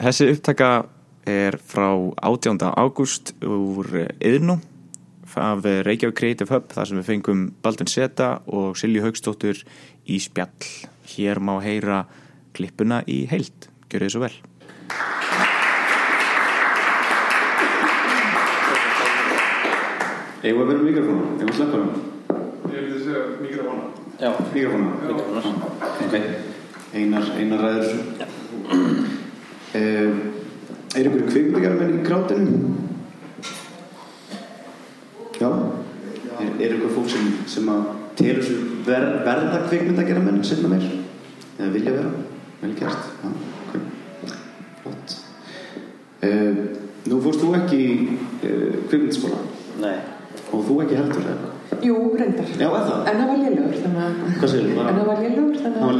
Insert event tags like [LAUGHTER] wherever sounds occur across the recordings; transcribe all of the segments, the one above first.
Þessi upptaka er frá 18. ágúst úr Yðnú af Reykjavík Creative Hub þar sem við fengum Baldun Seta og Silju Haugstóttur í spjall. Hér má heyra klippuna í heilt. Gjör þið svo vel. Eða að vera mikrofónu, eða að sleppa hann Ég segja mikrofóna. Já, Mikrofónu? Mikrofónu. Ok, einar, einar ræður þessu uh, Er ykkur kvikmyndagerðamenn í grátinu? Já Er, er ykkur fólk sem, sem að telur sér ver, verða kvikmyndagerðamenn setna meir? Eða vilja vera? Vel gert, já, ok Flott uh, Nú fórst þú ekki í uh, kvikmyndaskóla nei. og þú ekki heldur eða? Jú, reyndar. Já, eða það? En það var lélugur, þannig að... Hvað segirðu? Bara- En það var lélugur, þannig Það var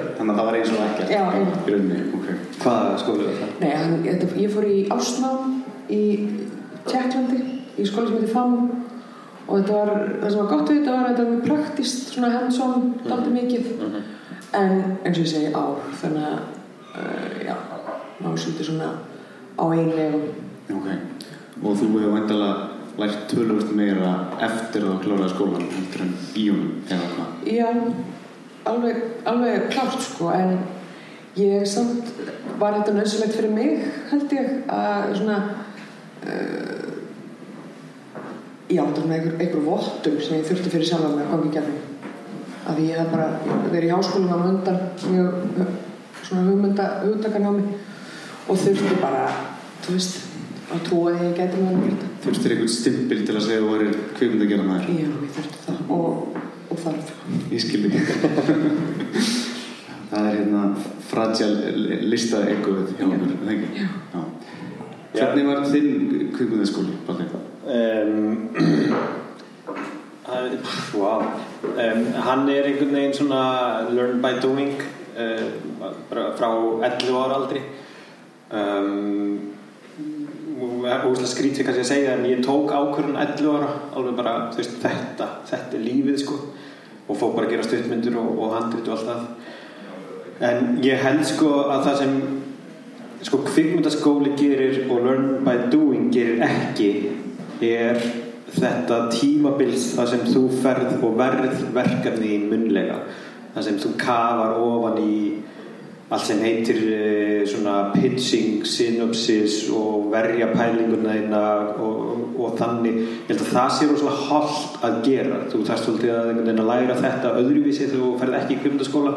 að... Þannig að það var eins og ekkert Já. Í rauninni, ok Hvaða skólu er það? Nei, hann, þetta, ég fór í Ásnám í Tjekklandi, í skóla sem heitir FAM og þetta var, það sem var gott við þetta var að þetta var praktist, svona hands-on, dálítið mikið. En eins og ég segi ár, þannig að, uh, já, maður svolítið svona á einlegum. Ok Og þú hefur væntalega lært tölvöld meira eftir að þú kláraði skólan heldur en í honum eða hvað Já, alveg, alveg klárt sko, en ég samt var þetta nöðsilegt fyrir mig, held ég, að svona, uh, þetta var með einhver, einhver vottum sem ég þurfti fyrir sjálf að ganga í gerðum. Að ég hef bara verið í háskólanum á undan mjög svona hugmynda, hugtakanámi og þurfti bara, þú veist, að trúa að ég gæti með þetta. Þurftir einhvern stimpil til að segja að þú væri kvikmynd að gera maður Já, ég þurfti það og, og þarf. Ég skil ekki Það er hérna fragile lista er. Já. Hvernig var þinn kvikmyndaskóli, Balli? Um, [CLEARS THROAT] wow. um, hann er einhvern veginn svona learn by doing uh, frá 11 ára aldri um, skrítið kannski að segja en ég tók ákvörðun 11 ára alveg bara veist, þetta, þetta er lífið sko og fór bara að gera stuttmyndur og, og handrit og allt það. En ég held sko að það sem sko kvikmyndaskóli gerir og learn by doing gerir ekki er þetta tímabils það sem þú ferð og verð verkefni í munlega það sem þú kafar ofan í allt sem heitir eh, svona pitching, synopsis og verja pælinguna þína og, og þannig. Ég held að það sé rosalega holdt að gera. Þú þarfst svolítið að, einhvern veginn að læra þetta öðruvísi þegar þú ferð ekki í kvikmyndaskóla.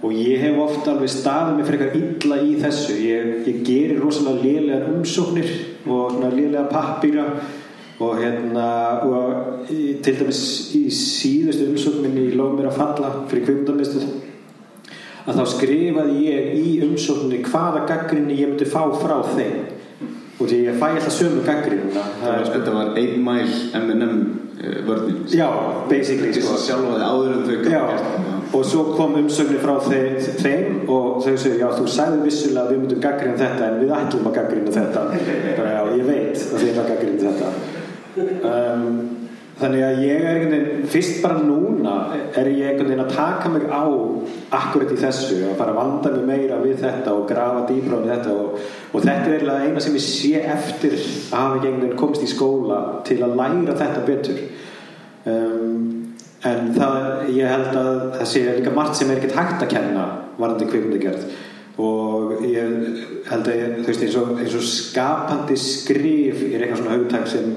Og ég hef ofta alveg staðið mig fyrir eitthvað illa í þessu. Ég, ég gerir rosalega lélegar umsóknir og lélega pappýra og hérna og í, til dæmis í síðustu umsókninni lof mér að falla fyrir kvikmyndamistuð að þá skrifaði ég í umsókninni hvaða gaggrinni ég myndi fá frá þeim. Og því ég fæ alltaf sömu gaggrinna Þetta var ein mæl M&M uh, vörðin já, basically sko. Já, og svo kom umsögnin frá þeim, þeim og þau segju, já, þú sagði vissulega að við myndum gaggrina þetta en við ætlum að gaggrina þetta. Bara já, ég veit að þið erum að gaggrina þetta. Um, þannig að ég er einhvern veginn fyrst bara núna er ég einhvern veginn að taka mig á akkurat í þessu og fara að vanda mig meira við þetta og grafa dýbra við þetta og, og þetta er eiginlega eina sem ég sé eftir að hafa einhvern veginn komist í skóla til að læra þetta betur. Um, en það, ég held að það sé líka margt sem er ekkert hægt að kenna varandi kvikmyndagerð. Og ég held að ég, þú veist, eins og, eins og skapandi skrif er eitthvað svona hugtak sem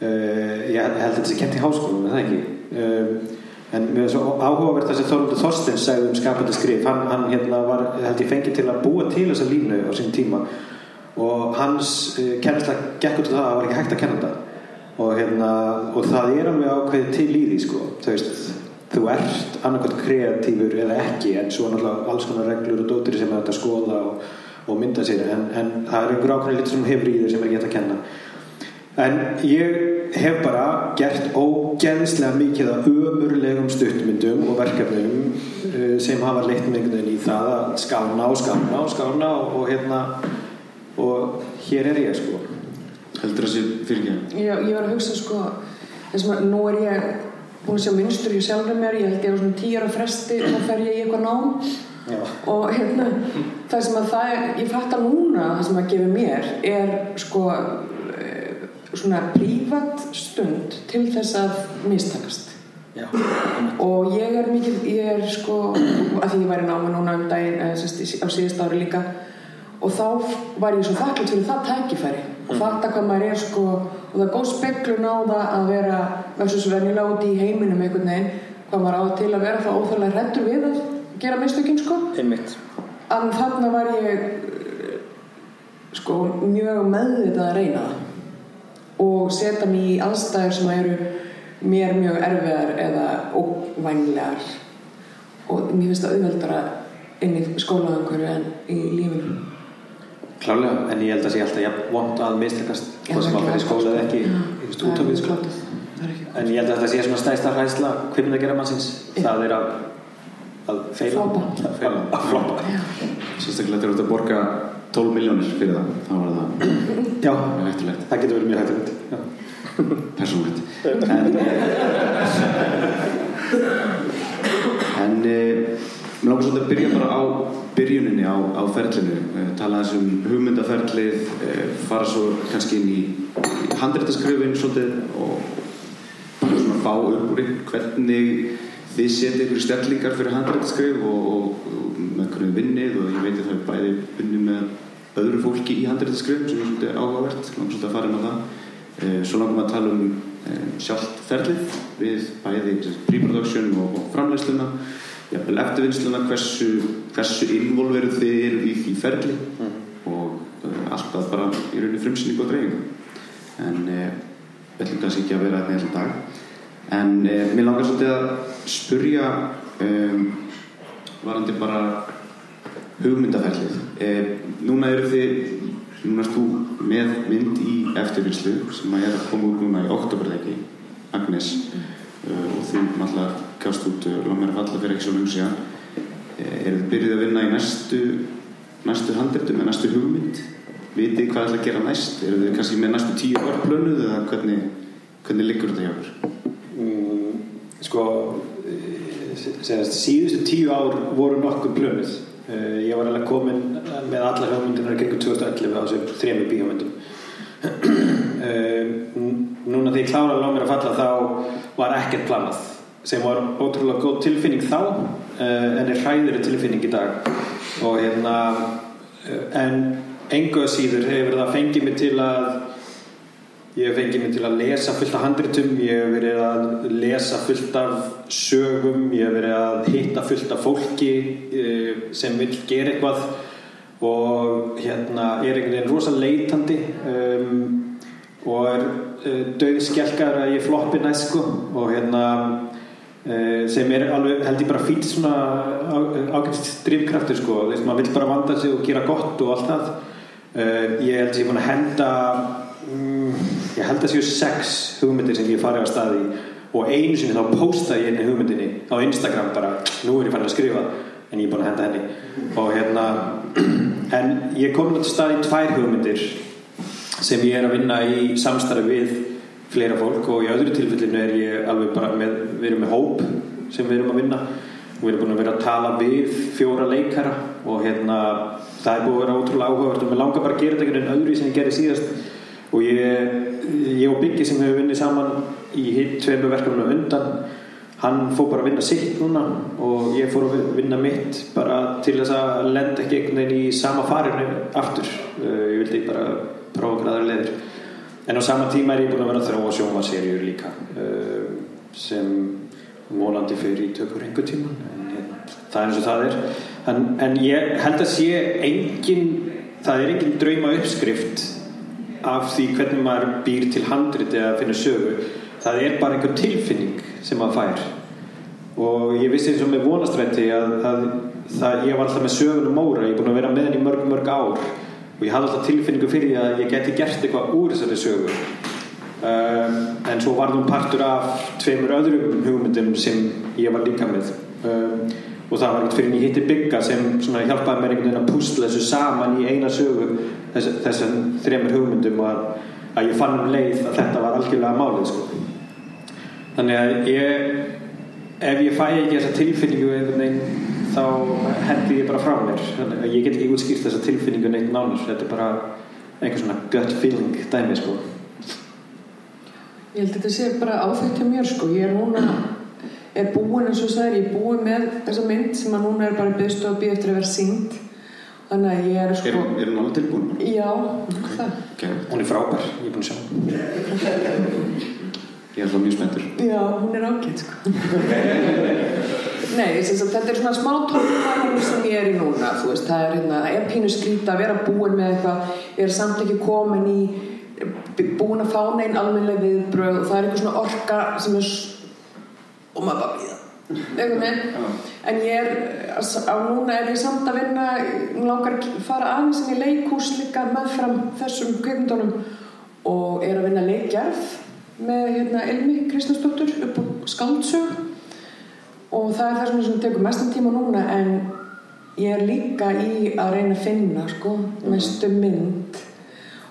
ég held að þetta sé kent í háskólum, er það ekki? Um, en mér er svo áhugavert það sem Þorvaldur Þorstens sagði um skapandi skrif. Hann, hann hérna var, held ég fengið til að búa til þessa línu á sín tíma. Og hans uh, kennsla gekk út á það að það var ekki hægt að kenna þetta. Og, hérna, og það er alveg ákveðið til í því sko. þú veist, þú ert annarkvæmt kreatífur eða ekki en svo náttúrulega alls konar reglur og dóttir sem er að skoða og, og mynda sér. En, en það er einhver ákveðin litur sem hefur í þér sem er ekki hægt að kenna en ég hef bara gert ógeðslega mikið af ömurlegum stuttmyndum og verkefnum uh, sem hafa leitt veginn í það að skána og skána og skána og, og hérna og hér er ég sko. Heldur það sé fyrir ekki ég, ég var að hugsa sko þessum að nú er ég búin að sjá minnstur í sjálfur mér ég held ég á svona tíu ára fresti þá fer ég í eitthvað nám. Já. og hérna það sem að það er, ég fattar núna það sem að gefa mér er sko eh, svona prívat stund til þess að mistakast. Já. og ég er mikið, ég er sko að því ég væri náma núna um daginn á síðast ári líka og þá var ég svo þakklátt fyrir það tækifæri. Og fatta hvað maður er sko og það er góð speklun á það að vera versus venjulega út í heiminum einhvern veginn hvað maður á til að vera það óþörlega hrettur við að gera mistökin sko. En þarna var ég sko mjög meðvitað að reyna það og setja mig í aðstæður sem eru mér mjög erfiðar eða óvænlegar. Og mér finnst það auðveldara inn í skólaðangöru en í lífinu. Klálega, en ég held að sé alltaf jafn vond að mistakast Já, hvað sem það að er fyrir skóla eða ekki það út af er sko. Það er ekki En ég held að þetta sé svona stæsta hræsla hvimna gera mannsins það er að, að feila. Að feila. Að floppa. Sérstaklega þegar þú ert að borga 12 miljónir fyrir það. Þá var það [CLEARS THROAT] Já, mjög hættulegt. Það getur verið mjög hægt Já. persónlegt en en eh, mér langar svolítið að byrja bara á byrjuninni á, á ferlinu. Eh, tala þessum hugmyndaferlið eh, fara svo kannski inn í, í handrættaskrifin svolítið og bara svona fá upp úr hvernig þið setja ykkur stellingar fyrir handrættaskrif og, og, hvernig vinnið og ég veit að það er bæði vinnið með öðru fólki í handrættaskrif sem er svolítið áhugavert langar svolítið að fara inn á það. Eh, Svo langum að tala um eh, sjálft ferlið við bæði pre-production og, framleiðsluna jafnvel eftirvinnsluna hversu, hversu involveruð þið eru í því ferli og uh, alltaf bara í rauninni frumsýningu og dreifingu. En við ætlum kannski ekki að vera þetta heilan dag. En mér langar svolítið að spurja um, varandi bara hugmyndaferlið. Uh, núna eru þið núna erst þú með mynd í eftirvinnslu sem að er að koma út núna í oktoberleiki Agnes uh, og þú náttúrulega gafst út uh, Lóð mér að falla fyrir ekki svo lengur síðan. Uh, eru þið byrjuð að vinna í næstu næstu handreitum eða næstu hugmynd? Vitið hvað ætla að gera næst? Eru þið kannski með næstu tíu ára plönuð eða hvernig, hvernig liggur þetta hjá þér mm, Sko eh, síðustu tíu ár voru nokkuð plönuð ég var alveg komin með alla hugmyndinar kringum 2011 á þessum þrejum bíómyndum. [CLEARS THROAT] Uh, núna þegar ég kláraði lág mér að falla þá var ekkert planað sem var ótrúlega góð tilfinning þá uh, en er hræðri tilfinning í dag. Og hérna en engu að síður hefur það fengið mig til að ég hef fengið mig til að lesa fullt af handritum ég hef verið að lesa fullt af sögum ég hef verið að hitta fullt af fólki uh, sem vil gera eitthvað og hérna er einhvern veginn rosa leitandi um, og er uh, döðskjálkar að ég floppi næst sko og hérna uh, sem er alveg held ég bara fýtt svona ágætist drivkraftur sko þess að maður vil bara vanda sig og gera gott og allt það. Ég held að ég er búin að henda ég held að séu sex hugmyndir sem ég farið á staði og einu sinni þá posta ég einni hugmyndinni á Instagram bara, nú er ég farin að skrifa en ég er búin að henda henni. Og hérna [CLEARS THROAT] en ég er komin á stað í tvær hugmyndir sem ég er að vinna í samstarfi við fleira fólk og í öðru tilfellinu er ég alveg bara með, við erum með hóp sem við erum að vinna. Og við erum búin að vera að tala við fjóra leikara og hérna það er búin að vera ótrúlega áhugavert og mér langar bara að gera þetta einhvern veginn öðru sem ég gerði síðast. Og ég, ég og Byggi sem hefur vinnið saman í hitt tveimu verkefnum undan hann fór bara að vinna sitt núna og ég fór að vinna mitt bara til þess að lenda ekki einhvern veginn í sama farinu aftur. Uh, ég vildi bara prófa græðar leður en á sama tíma er ég búin að vera að þróa sjónvarserjur líka uh, sem vonandi fyrir í tökur einhver tíma en ég, það er eins og það er. En, en ég held að sé engin það er engin drauma uppskrift af því hvernig maður býr til handrit eða finnur sögu. Það er bara einhver tilfinning sem maður fær. Og ég vissi eins og með vonastrætti að, að það, ég var alltaf með sögunum móra. Ég er búin að vera með henni mörg mörg ár. Og ég hafði alltaf tilfinningu fyrir því að ég geti gert eitthvað úr þessari sögu. Um, en svo var það partur af tveimur öðrum hugmyndum sem ég var líka með. Um, og það var ekkert fyrir en ég hitti Bygga sem hjálpaði mér einhvern veginn að púsla þessu saman í eina sögu þess, þessum þreimur hugmyndum og að, að ég fann um leið að þetta var algjörlega málið sko. þannig að ég ef ég fæ ekki þessa tilfinningu einhvern veginn þá hendi ég bara frá mér ég get ekki útskýrt þessa tilfinningu neitt nánar þetta er bara einhver svona gut feeling dæmi sko Ég held að þetta sé bara áþekkt hjá mér sko. Ég er núna, er búin eins og það er, ég er búin með þessa mynd sem að núna er bara byggst og býð eftir að vera sínd. Þannig að ég er Er, sko, er hún alveg tilbúin? já, það. Okay. hún er frábær, ég er búin að sjá Ég er alltaf mjög spenntur. Já, hún er ágætt sko. Nei, sagt, þetta er svona smá tónfæðan sem ég er í núna, þú veist, það er hérna, það er pínu skrýta að vera búin með eitthvað, ég er samt ekki komin í, búin að fá neinn almennileg viðbröð og það er eitthvað svona orka sem er, og maður bara býða, eitthvað með, en ég er, á núna er ég samt að vinna, langar að fara aðeins inn í leikhús líka meðfram þessum kveikmyndunum og er að vinna leikgerð með hérna Elmi Kristjánsdóttur upp á skáldsög. Og það er það sem sem tekur mestan tíma núna en ég er líka í að reyna að finna sko, mestu mynd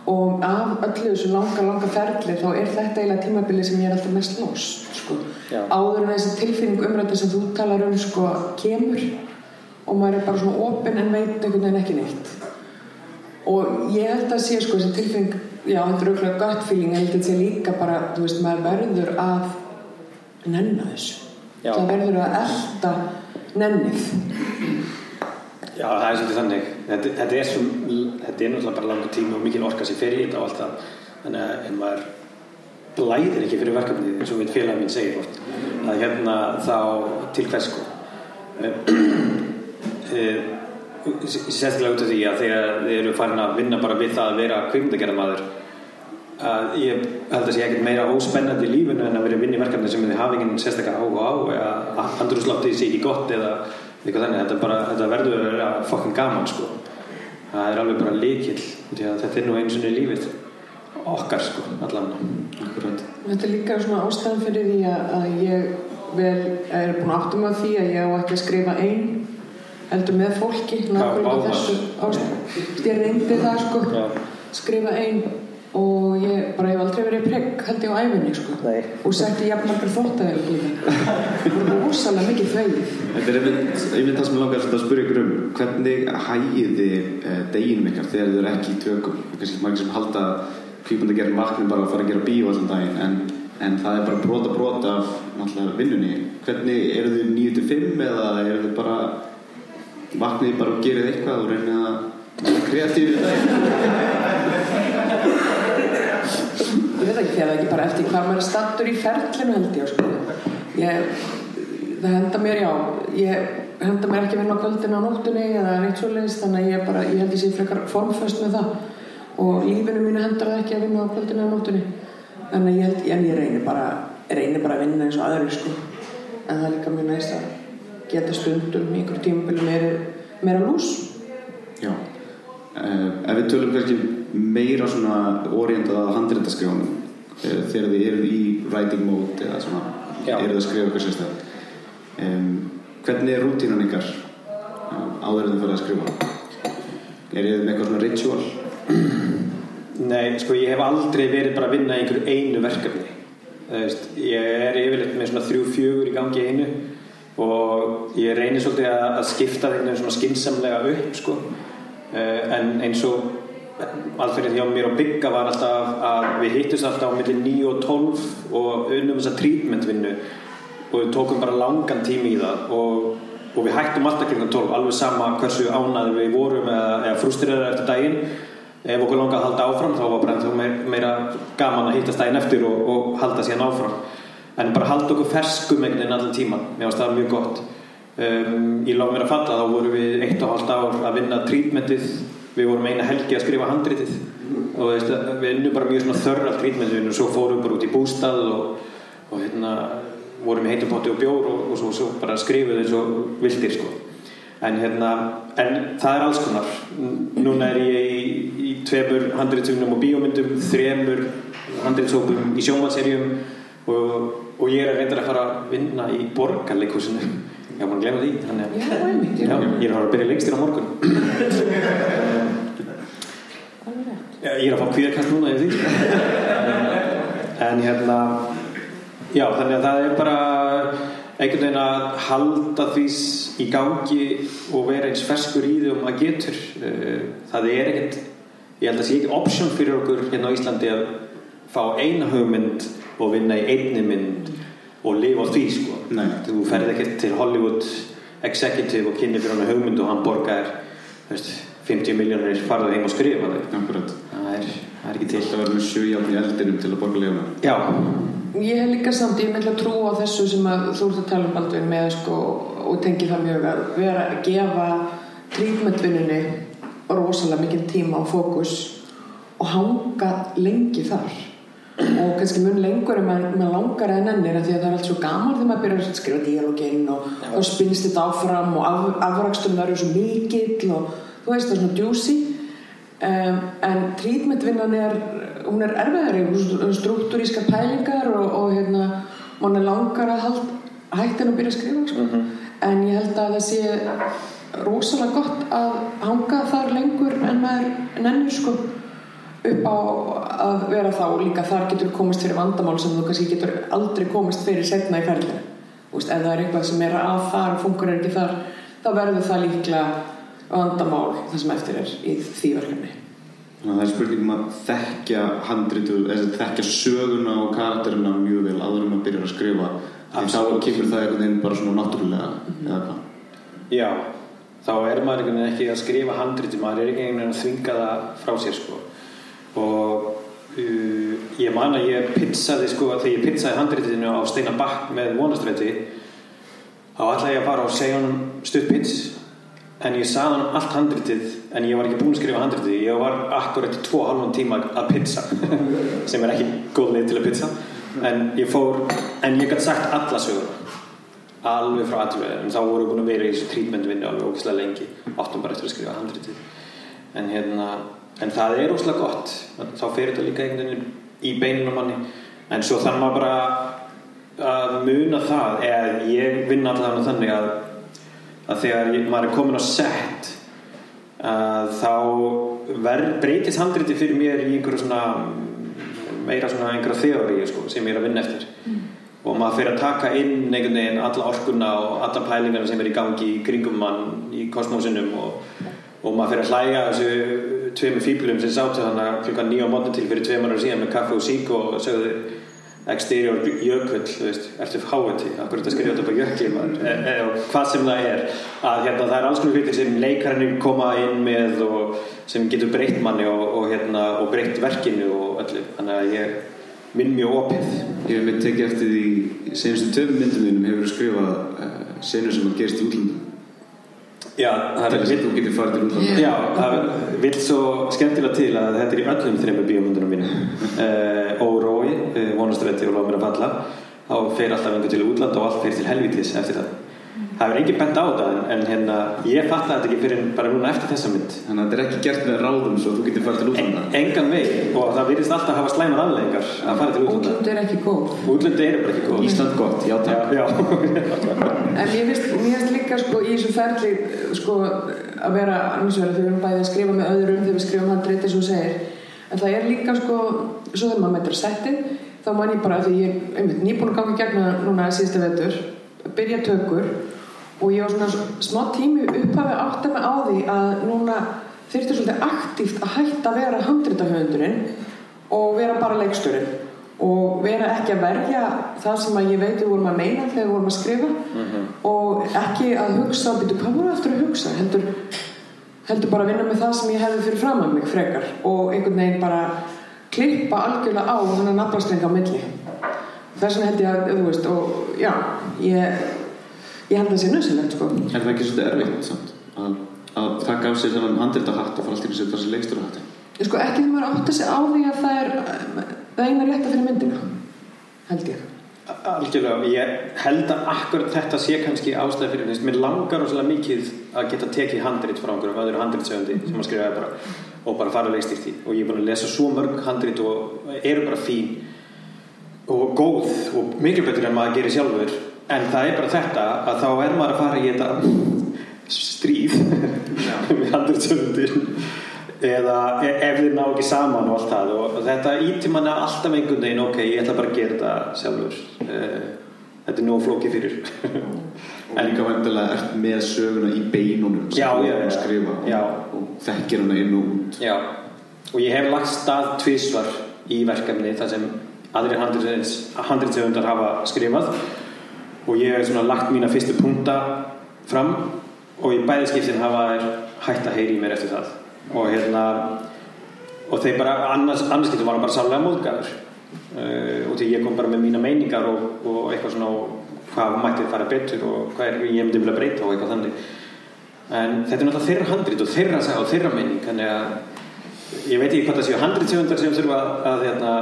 og af öllu þessu langa, langa ferli þá er þetta eiginlega tímabili sem ég er alltaf mest lost sko. Áður en þessi tilfinning umræta sem þú talar um sko, kemur og maður er bara svona opinn en veit einhvern veginn ekki neitt. Og ég held að sé sko þessi tilfinning já, þetta er auðvitað gut feeling en þetta sé líka bara, þú veist, maður verður að nenna þessu. Það verður að elda nennið Já, það er svolítið þannig. Þetta, þetta, er svo, þetta er náttúrulega bara langur tími og mikil orka sér fyrir þetta og allt það. Þannig að ef maður blæðir ekki fyrir verkefnið, eins og mitt félag minn segir hvort, að hérna þá til hvers sko. Eh, Sérstaklega út af því að þegar þið eru farin að vinna bara við það að vera kvikmyndagerðamaður að ég held að sé ekkert meira óspennandi í lífinu en að vera að vinna í verkefni sem þið hafa enginn sérstaklega áhuga á eða andrúsláttið sé ekki gott eða eitthvað þannig, þetta, bara, þetta verður að vera fucking gaman sko það er alveg bara líkil þetta er nú einu sinni lífið okkar sko, allan. Þetta er líka svona ástæðan fyrir því að, ég vel er búin að áttum að því að ég á ekki að skrifa einn heldur með fólki ástæðan ég reyndi það sko Já. skrifa einn og ég bara hef aldrei verið pregg held ég á æfinni sko. Nei. og setti jafnmargar þóttavel líka það voru rosalega mikið þvegið. Þetta er einmitt, einmitt það sem ég langar að spyrja ykkur um. Hvernig hægið þið eh, deginum ykkar þegar þið eru ekki í tökum? Kannski margir sem halda kvíkmyndagerðin vaknum bara að fara að gera bíó allan daginn en, en það er bara brota brota af náttúrulega vinnunni. Hvernig eru þið 9-5 eða eru þið bara vaknið bara og gerið eitthvað og reynið að vera kreatífið í daginn ég veit ekki þegar ekki bara eftir hvað maður er stattur í ferlinu held ég sko. ég það henda mér já ég henda mér ekki að vinna á kvöldinu á nóttunni eða neitt svoleiðis þannig að ég bara ég held ég sé frekar formföst með það og lífinu mínu hendar það ekki að vinna á kvöldinu á nóttunni en ég held en ég reynir bara reynir bara að vinna eins og aðri sko. en það er líka mjög næst að geta stundum í einhverjum meira, meira lús Já uh, Ef við tölum kannski meira svona orientað að handreitaskrifunum uh, þegar þið eruð í writing mode eða svona Já. eruð að skrifa eitthvað sérstæð um, Hvernig er rútínan ykkar uh, áður en þið fyrir að skrifa? Er þið með eitthvað svona ritual? Nei, sko ég hef aldrei verið bara að vinna einhverju einu verkefni Það veist, ég er yfirleitt með svona þrjú fjögur í gangi einu og ég reynir svolítið að, skipta þeim svona skinsamlega upp sko. uh, en eins og alþjóðið hjá mér og Bygga var alltaf að við hittust alltaf á milli 9 og 12 og unnum þessa treatmentvinnu og við tókum bara langan tími í það og, og við hættum alltaf kring 12 alveg sama hversu ánæður við vorum eða, eða frústrirðar eftir daginn. Ef okkur langaði að halda áfram þá var bara ennþá meira, meira gaman að hittast daginn eftir og, og halda síðan áfram. En bara halda okkur ferskum einhvern veginn allan tíman mér finnst það mjög gott. Um, ég lág mér að falla þá vorum við eitt og halvt ár að vinna treatmentið við vorum eina helgi að skrifa handritið. Og veist, við unnum bara mjög svona þörra treatmentið og svo fórum við bara út í bústað og, og hérna vorum í heitum potti og bjór og, og svo, svo bara skrifuð eins og vildir sko. En hérna, en það er alls konar. Núna er ég í, í tveimur handritsögnum og bíómyndum þremur handritsópum í sjómanserjum og, og ég er að reynda að fara að vinna í borgarleikúsinu ég búin að glemma því þannig að ég er að fara að byrja lengstir á morgun [LAUGHS] Ég er að fá kvíðakast núna yfir því [LAUGHS] En hérna Já, þannig að það er bara einhvern veginn að halda því í gangi og vera eins ferskur í því og maður getur. Eh, það er ekkert ég held að sé ekki option fyrir okkur hérna á Íslandi að fá eina hugmynd og vinna í einni mynd og lifa á því sko. Nei. þú ferð ekkert til Hollywood executive og kynni fyrir hann hugmynd og hann borgar veist, 50 miljónir farðu heim og skrifa þau Akkurat. það er, það er ekki til Það verður með sjöjárn í eldinum til að borga leifuna. já, Ég hef líka samt, ég meðlega trú á þessu sem að þú ert að tala um Baldvin með sko, og tengi það mjög að vera að gefa trítmentvinnunni rosalega mikið tíma og fókus og hanga lengi þar og kannski mun lengur en maður langar en ennir af því að það er allt svo gaman þegar maður byrjar að skrifa díalóginn og þá spinnst þetta áfram og af, afraksturinn verður svo mikill og þú veist það er svona juicy. Um, en trítmentvinnan er hún er erfiðari, hún er struktúrískar pælingar og, og hérna mann er langar að hald, hægt en að byrja að skrifa sko. en ég held að það sé rosalega gott að hanga þar lengur en maður nennir sko upp á að vera þá. Líka þar getur komist fyrir vandamál sem þú kannski getur aldrei komist fyrir setna í ferðinu ef það er eitthvað sem er að þar og funkur er ekki þar þá verður það líklega vandamál það sem eftir er í því verkefni Þannig að það er spurning um að þekkja handritu, þekkja söguna og karakterina mjög vel áður en maður byrjar að skrifa. Þannig þá kemur það einhvern veginn bara svona náttúrulega, eða hvað? Já, þá er maður einhvern veginn ekki að skrifa handriti, maður er ekki einhvern veginn að þvinga það frá sér sko. Og uh, ég man að ég pizzaði sko, þegar ég pizzaði handritinu á Steinar Bakk með vonastræti, þá ætlaði ég að fara og segja honum stutt pizz, en ég saði hann allt handritið, en ég var ekki búinn að skrifa handritið, ég var akkurat í tvo halvan tíma að pizza, [LAUGHS] sem er ekki góð leið til að pizza, en ég fór, en ég gæti sagt alla sögur alveg frá aðtölu en þá voru við búin að vera í þessu trítmyndvinni alveg ógislega lengi. Áttum bara eftir að skrifa handritið. En hérna en það er óslega gott. Þá fer þetta líka einhvern veginn í beinunum manni. En svo þannig maður bara að muna það eða ég vinna alltaf þannig að, að þegar maður er komin á set að þá ver, breytist handritið fyrir mér í einhverju svona meira svona einhverja þeoríu sko, sem ég er að vinna eftir. Og maður fyrir að taka inn einhvern veginn alla orkuna og alla pælingarna sem er í gangi í kringum mann í kosmosinum og, og maður fyrir að hlæja þessu tveimur fíblum sem sátu þannig klukkan nýja á mótni til fyrir tveimur ára síðan með kaffe og sík og sögðu exterior jökull, þú veist, ertu háeti er þetta að skrifa þetta á jökli maður? E e og hvað sem það er. Að hérna, það er alls konar hlutir sem leikarinn koma inn með og sem getur breytt manni og, og, hérna, og breytt verkinu og öllu, þannig að ég minn mjög opið. Ég hef með tekið eftir því senustu töfum myndum mínum hefur skrifað uh, senur sem að gerist í útlanda Já, það er að þú getur farið til útlanda. Já, það vil svo skemmtilega til að þetta er í öllum þreymur bíómyndunum mínum. Uh, og Rói, uh, vonastrætti og Lómir að falla þá fer alltaf einhver til útland og allt fer til helvítis eftir það. Það er engin bent á þetta en, en hérna, ég fatta þetta ekki fyrir bara núna eftir þessa mynd. Þannig að þetta er ekki gert með ráðum svo að þú getur farið til útlanda. engan veg og það virðist alltaf hafa slæmar afleðingar að fara til útlanda. Útlönd er ekki góð. Útlöndi eru bara ekki góð. Ísland gott, já takk. Já, [LAUGHS] En mér finnst, mér finnst líka sko, í þessu ferli sko, að vera annars vegar þegar við erum bæðið að skrifa með öðrum þegar við skrifum eins og þú segir en það er líka sko, svo þegar maður meitur settið þá man ég bara, því ég einmitt nýbúin að ganga gegna núna síðasta vetur byrja tökur og ég var svona smá tími upphafi átti mig á því að núna þyrfti svolítið aktíft að hætta að vera handritahöfundurinn og vera bara leiksturinn og vera ekki að verja það sem að ég veit við vorum að meina þegar við vorum að skrifa og ekki að hugsa byrju, hvað voru aftur að hugsa? heldur, heldur bara að vinna með það sem ég hefði fyrir fram að mig frekar og einhvern veginn bara klippa algjörlega á þannig nafnastrenga á milli. Þess vegna held ég að, þú veist og já, ég ég held að það sé nöðsynlegt sko. Er það ekki svolítið erfitt samt að, að taka af sér þennan handrita hatt og fara alltaf að setja þessi leikstur hatt sko ekki þegar maður átti sig á því að það er það eina rétta fyrir myndina held ég. Algjörlega, ég held að akkurat þetta sé kannski ástæði fyrir þess mér langar rosalega mikið að geta tekið handrit frá einhverjum öðru handritsöfundi sem að skrifa bara og bara fara leikstýrt í. Og ég er búin að lesa svo mörg handrit og eru bara fín og góð og miklu betur en maður gerir sjálfur. En það er bara þetta að þá er maður að fara í þetta stríð með [LAUGHS] handritsöfundin eða e- ef þið ná ekki saman og allt það. Og þetta íti manna alltaf einhvern veginn ok, ég ætla bara að gera þetta sjálfur. Uh, þetta er nóg flókið fyrir [LAUGHS] og líka vandilega ert með söguna í beinunum sem Já, þú já, ert að skrifa. Já. og, og þekkir hana inn og út. Já, og ég hef lagt stað tvísvar í verkefni þar sem aðrir handriðsöfundar hafa skrifað. Og ég hef lagt mína fyrstu punta fram. Og í bæði skiptin hafa þær hægt að heyri í mér eftir það. Og hérna og þeir bara, annars, annars var hann bara sannlega móðgæður uh, og því ég kom bara með mína meiningar og, og eitthvað svona og hvað mætti fara betur og hvað er ég myndi vilja breyta og eitthvað þannig. En þetta er náttúrulega þeirra handrit og þeirra saga og þeirra meining þannig að ég veit ekki hvort það séu handritsjöfundar sem þurfa að, að hérna,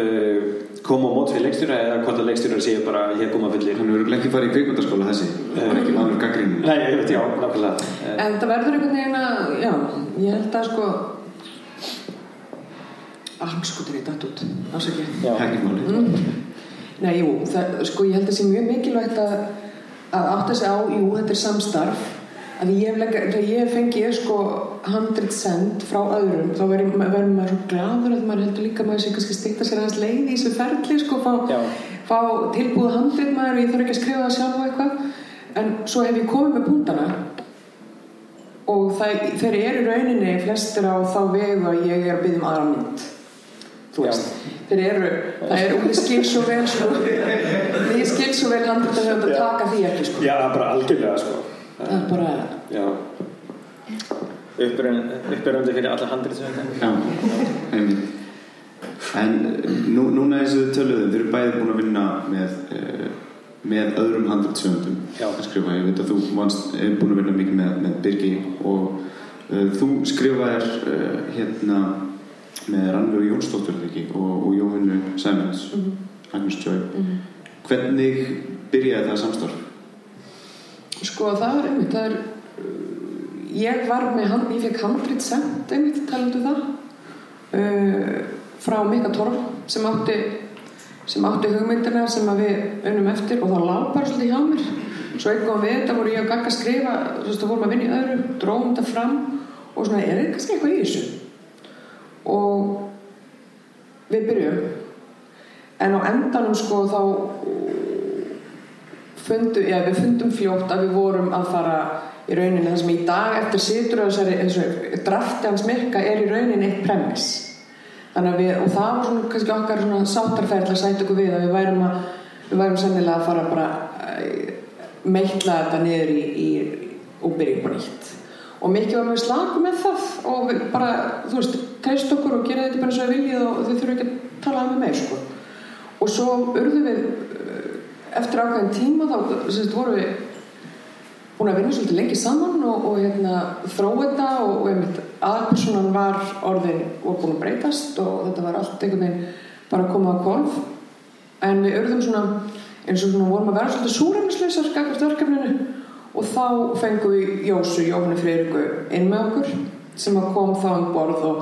uh, koma á mót fyrir leikstjóra eða hvort að leikstjóra séu bara hér koma fullir. Hann hefur ekki farið í kvikmyndaskóla þessi það er ekki vanur gaggrín Nei, ég veit, já, nákvæmlega. Eh, En það verður einhvern veginn að, já, ég held að sko Armskotur í datt út, ásaki Já. Nei, jú, það, sko ég held að sé mjög mikilvægt að, að átta sig á, jú, þetta er samstarf. Að ég lega, ég fengi sko 100 cent frá öðrum þá verður maður svo gladur að maður heldur líka að maður sé kannski stikta sér aðeins leið í þessu ferli sko, fá, fá tilbúið 100 maður og ég þarf ekki að skrifa það sjálf eitthvað. En svo hef ég komið með punktana og það, þeir eru rauninni flestir á þá vegu að ég er að byggja um aðra mynd þeir eru það er, ég skil svo vel sko, ég skil svo vel handið að höfum að taka því ekki sko. Já, bara algjörlega sko það er bara Já Uppbyrjandi fyrir alla Já, einmitt. En nú, núna eins og þið töluðum, þið eru bæði búin að vinna með, uh, með öðrum skrifa. Ég veit að þú vannst, er búin að vinna mikið með, með Birgi og uh, þú skrifaðir uh, hérna með Rannvegu Jónsdóttur og, og Jóhannu Sæmens, Agnes Joy. Hvernig byrjaði það samstarf? sko það er einmitt það er ég var með, hand- ég fekk handrit sent einmitt talandu það uh, frá Mika Torf sem átti sem átti hugmyndina sem við unnum eftir og það lág bara svolítið hjá mér. Svo eitthvað við þetta voru ég að gagga að skrifa þú veist það vorum að vinna í öðru, dróðum þetta fram og svona er þetta kannski eitthvað í þessu og við byrjum en á endanum sko þá fundu, já, við fundum fljótt að við vorum að fara í rauninni það sem í dag eftir situr þessari, drafti hans myrka er í rauninni eitt premiss við, og það var svona kannski okkar að sæta okkur við að við værum að við værum sennilega að fara bara að meitla þetta niður í, í og byrja upp á nýtt og mikið var mjög slaku með það. Og við bara, þú veist, treyst okkur og gera þetta bara eins og við viljið og þau þurfum ekki að tala með meir sko. Og svo urðum við uh, eftir ákveðin tíma þá sérst, vorum við búin að vinna svolítið lengi saman og, og hérna, þróa þetta og, og einmitt, aðpersonan var orðin og búin að breytast og þetta var allt einhvern veginn bara að koma á kolf en við urðum svona eins og svona vorum að vera svolítið súrefnislausar skakast verkefninu og þá fengum við Jósu, Jóhanni Freyriku inn með okkur sem að kom þá um borð og,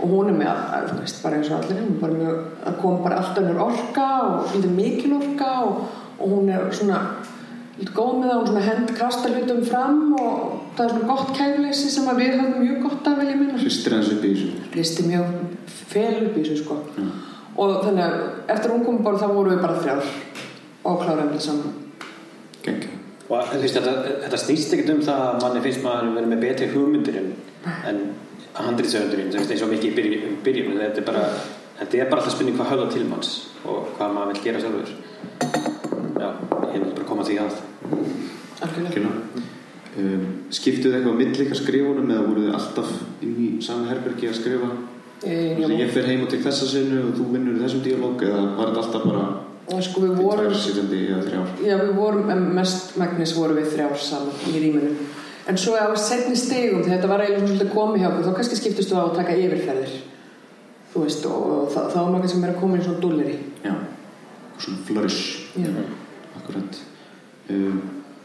og hún er með að, að veist, bara eins og allir hún að kom bara allt önnur orka og svolítið mikil orka og, og hún er svona lítið góð með það, hún svona hend kasta hlutum fram og það er svona gott kæfleysi sem að við höfum mjög gott af velja minna Hristir hans upp í þessu? listi mjög fel upp í þessu sko og þannig að eftir hún kom bara þá vorum við bara þrjár og kláraðum þetta saman Gengi. Og veist, þetta, þetta snýst ekkert um það að manni finnst maður verið með betri hugmyndir en, en handritsöfundurinn, þú veist, eins og mikið í byrjun, byrjun þetta, er bara, þetta er bara alltaf spurning hvað höfða til manns og hvað maður vil gera sjálfur. Já, ég vil bara koma því að. Um, skiptuðu eitthvað á milli ykkar skrifunum eða voruð þið alltaf inn í sama herbergi að skrifa? e, ég fer heim og tek þessa sinu og þú vinnur í þessum díalóg eða var þetta alltaf bara og sko við vorum já við vorum mest megnis vorum við þrjár saman í rýminu en svo á setni stegum þegar þetta var eiginlega svolítið komið hjá okkur þá kannski skiptist þú á að taka yfirferðir þú veist og, og þá, þá er maður kannski meira að koma í svona dúlleri Já, svona flourish, já. akkurat. Um,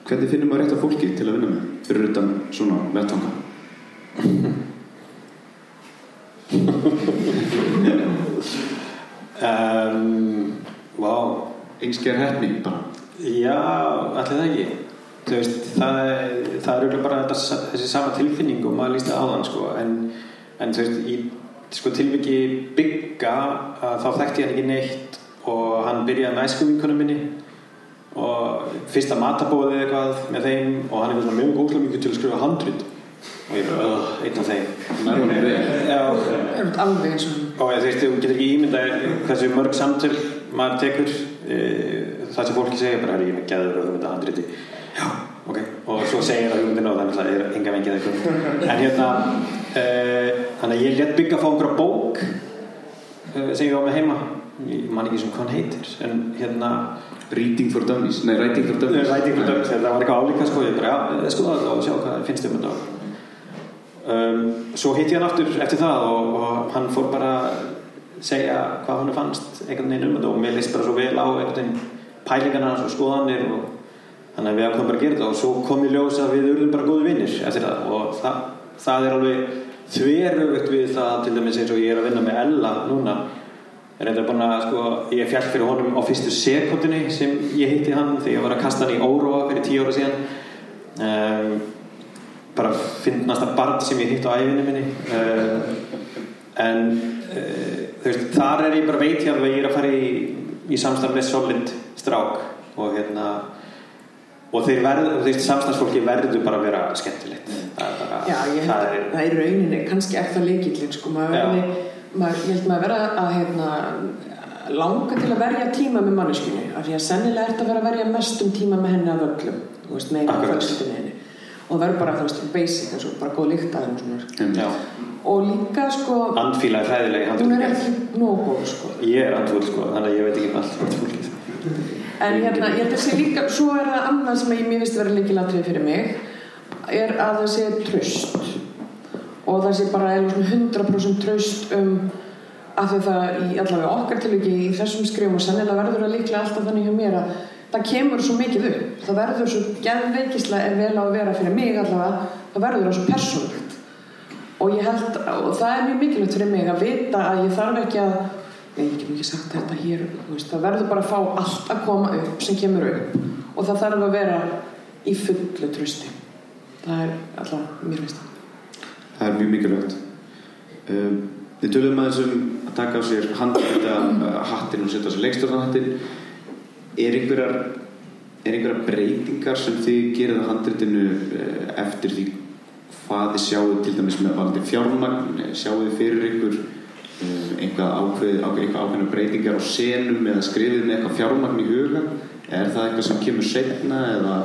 hvernig finnum maður rétt af fólki til að vinna með? Fyrir utan svona vettanga? [LAUGHS] Um, wow. Einskjær hefni bara. Já, allir það ekki. Þú veist, það, er- það er auðvitað bara þetta, þessi sama tilfinning og maður líst það áðan, sko, en, en þú veist, í sko, tilviki bygga þá þekkti ég hann ekki neitt og hann byrjaði með æskuvinkunum minni og fyrsta matabóði eitthvað með þeim og hann er mjög góðslega mikið til að skrifa handrit og ég er bara, "Ugh, einn af þeim við Já, er þetta alveg eins og og þú veist, þú getur ekki ímyndað hversu mörg samtöl maður tekur e, það sem fólki segir bara, "Herri, ég er með geður og þú mynda handriti. Já, ok, og svo segir það hugmyndin og þannig að það er enga vengið eitthvað en hérna e, þannig að ég létt byggja að fá einhverja bók e, sem ég var með heima. Ég man ekki sem hvað hann heitir en hérna Reading for Dummies. Nei, Writing for Dummies. Ræting fyrir dögn það var eitthvað álíka sko. Ég bara, já, skoða þetta og sjá hvað finnst um þetta. Um, svo hitti ég hann aftur eftir það og, og hann fór bara segja hvað hann fannst einhvern veginn um þetta og mér leist bara svo vel á einhvern veginn pælingarna og skoðanir og þannig að við ákveðum bara að gera þetta og svo kom ég ljós að við urðum bara góði vinnir eftir það og það, það er alveg þveröfugt við það til dæmis eins og ég er að vinna með Ella núna. Er eitthvað búin að sko, ég fjall fyrir honum á fyrstu sekundinni sem ég hitti hann þegar ég var að kasta hann í Óróa fyrir tíu ára síðan. Um, bara finnast að barn sem ég hitt á æfinni minni. Uh, en þú veist, þar er ég bara veit ég alveg að ég er að fara í, í samstæð með solid strák og hérna og þeir verður, þú veist, samstæðsfólki verður bara að vera skemmtilegt. Það er bara, Já, ég held það að er, það er rauninni, kannski er það leikillin sko, maður verði, maður, ég held maður vera að hérna, langa til að verja tíma með manneskunni, af því að sennilega ert að vera að verja mestum tíma með henni af öllum, þú veist, með einu Akkurat. fjölskyldunni henni og verður bara, þú veist, basic eins og bara góð lykt að henni svona. Já, og líka, sko, andfíla er hræðileg í hún er ekki nóg góð, sko. Ég er andfúl sko, þannig að ég veit ekki um allt En hérna, ég held að sé líka, svo er það annað sem ég mér finnst að vera líkilatrið fyrir mig er að það sé tröst og það sé bara eða svona 100% tröst um að það í allavega okkar tilviki í þessum skrifum og sennilega verður það líklega alltaf þannig hjá mér að það kemur svo mikið upp. Það verður svo geðveikislega ef vel á að vera fyrir mig allavega það verður það svo persónlegt og ég held, og það er mjög mikilvægt fyrir mig að vita að ég þarf ekki að Nei, ég get ekki sagt þetta hér veist, það verður bara að fá allt að koma upp sem kemur upp. Og það þarf að vera í fullu trösti það er alltaf mér veist það. Er mjög mikilvægt. Um, Við tölum aðeins um að taka á sér handrita hattin og setja á sér leikstjórnarhattin Er einhverjar er einhverjar breytingar sem þið gerir það handritinu uh, eftir því hvað þið sjáu til dæmis með valdi fjármagn sjáu þið fyrir ykkur uh, einhvað ákveð, ákveð, eitthvað ákveðna breytingar á senum eða skrifið með eitthvað fjármagn í huga? Er það eitthvað sem kemur setna eða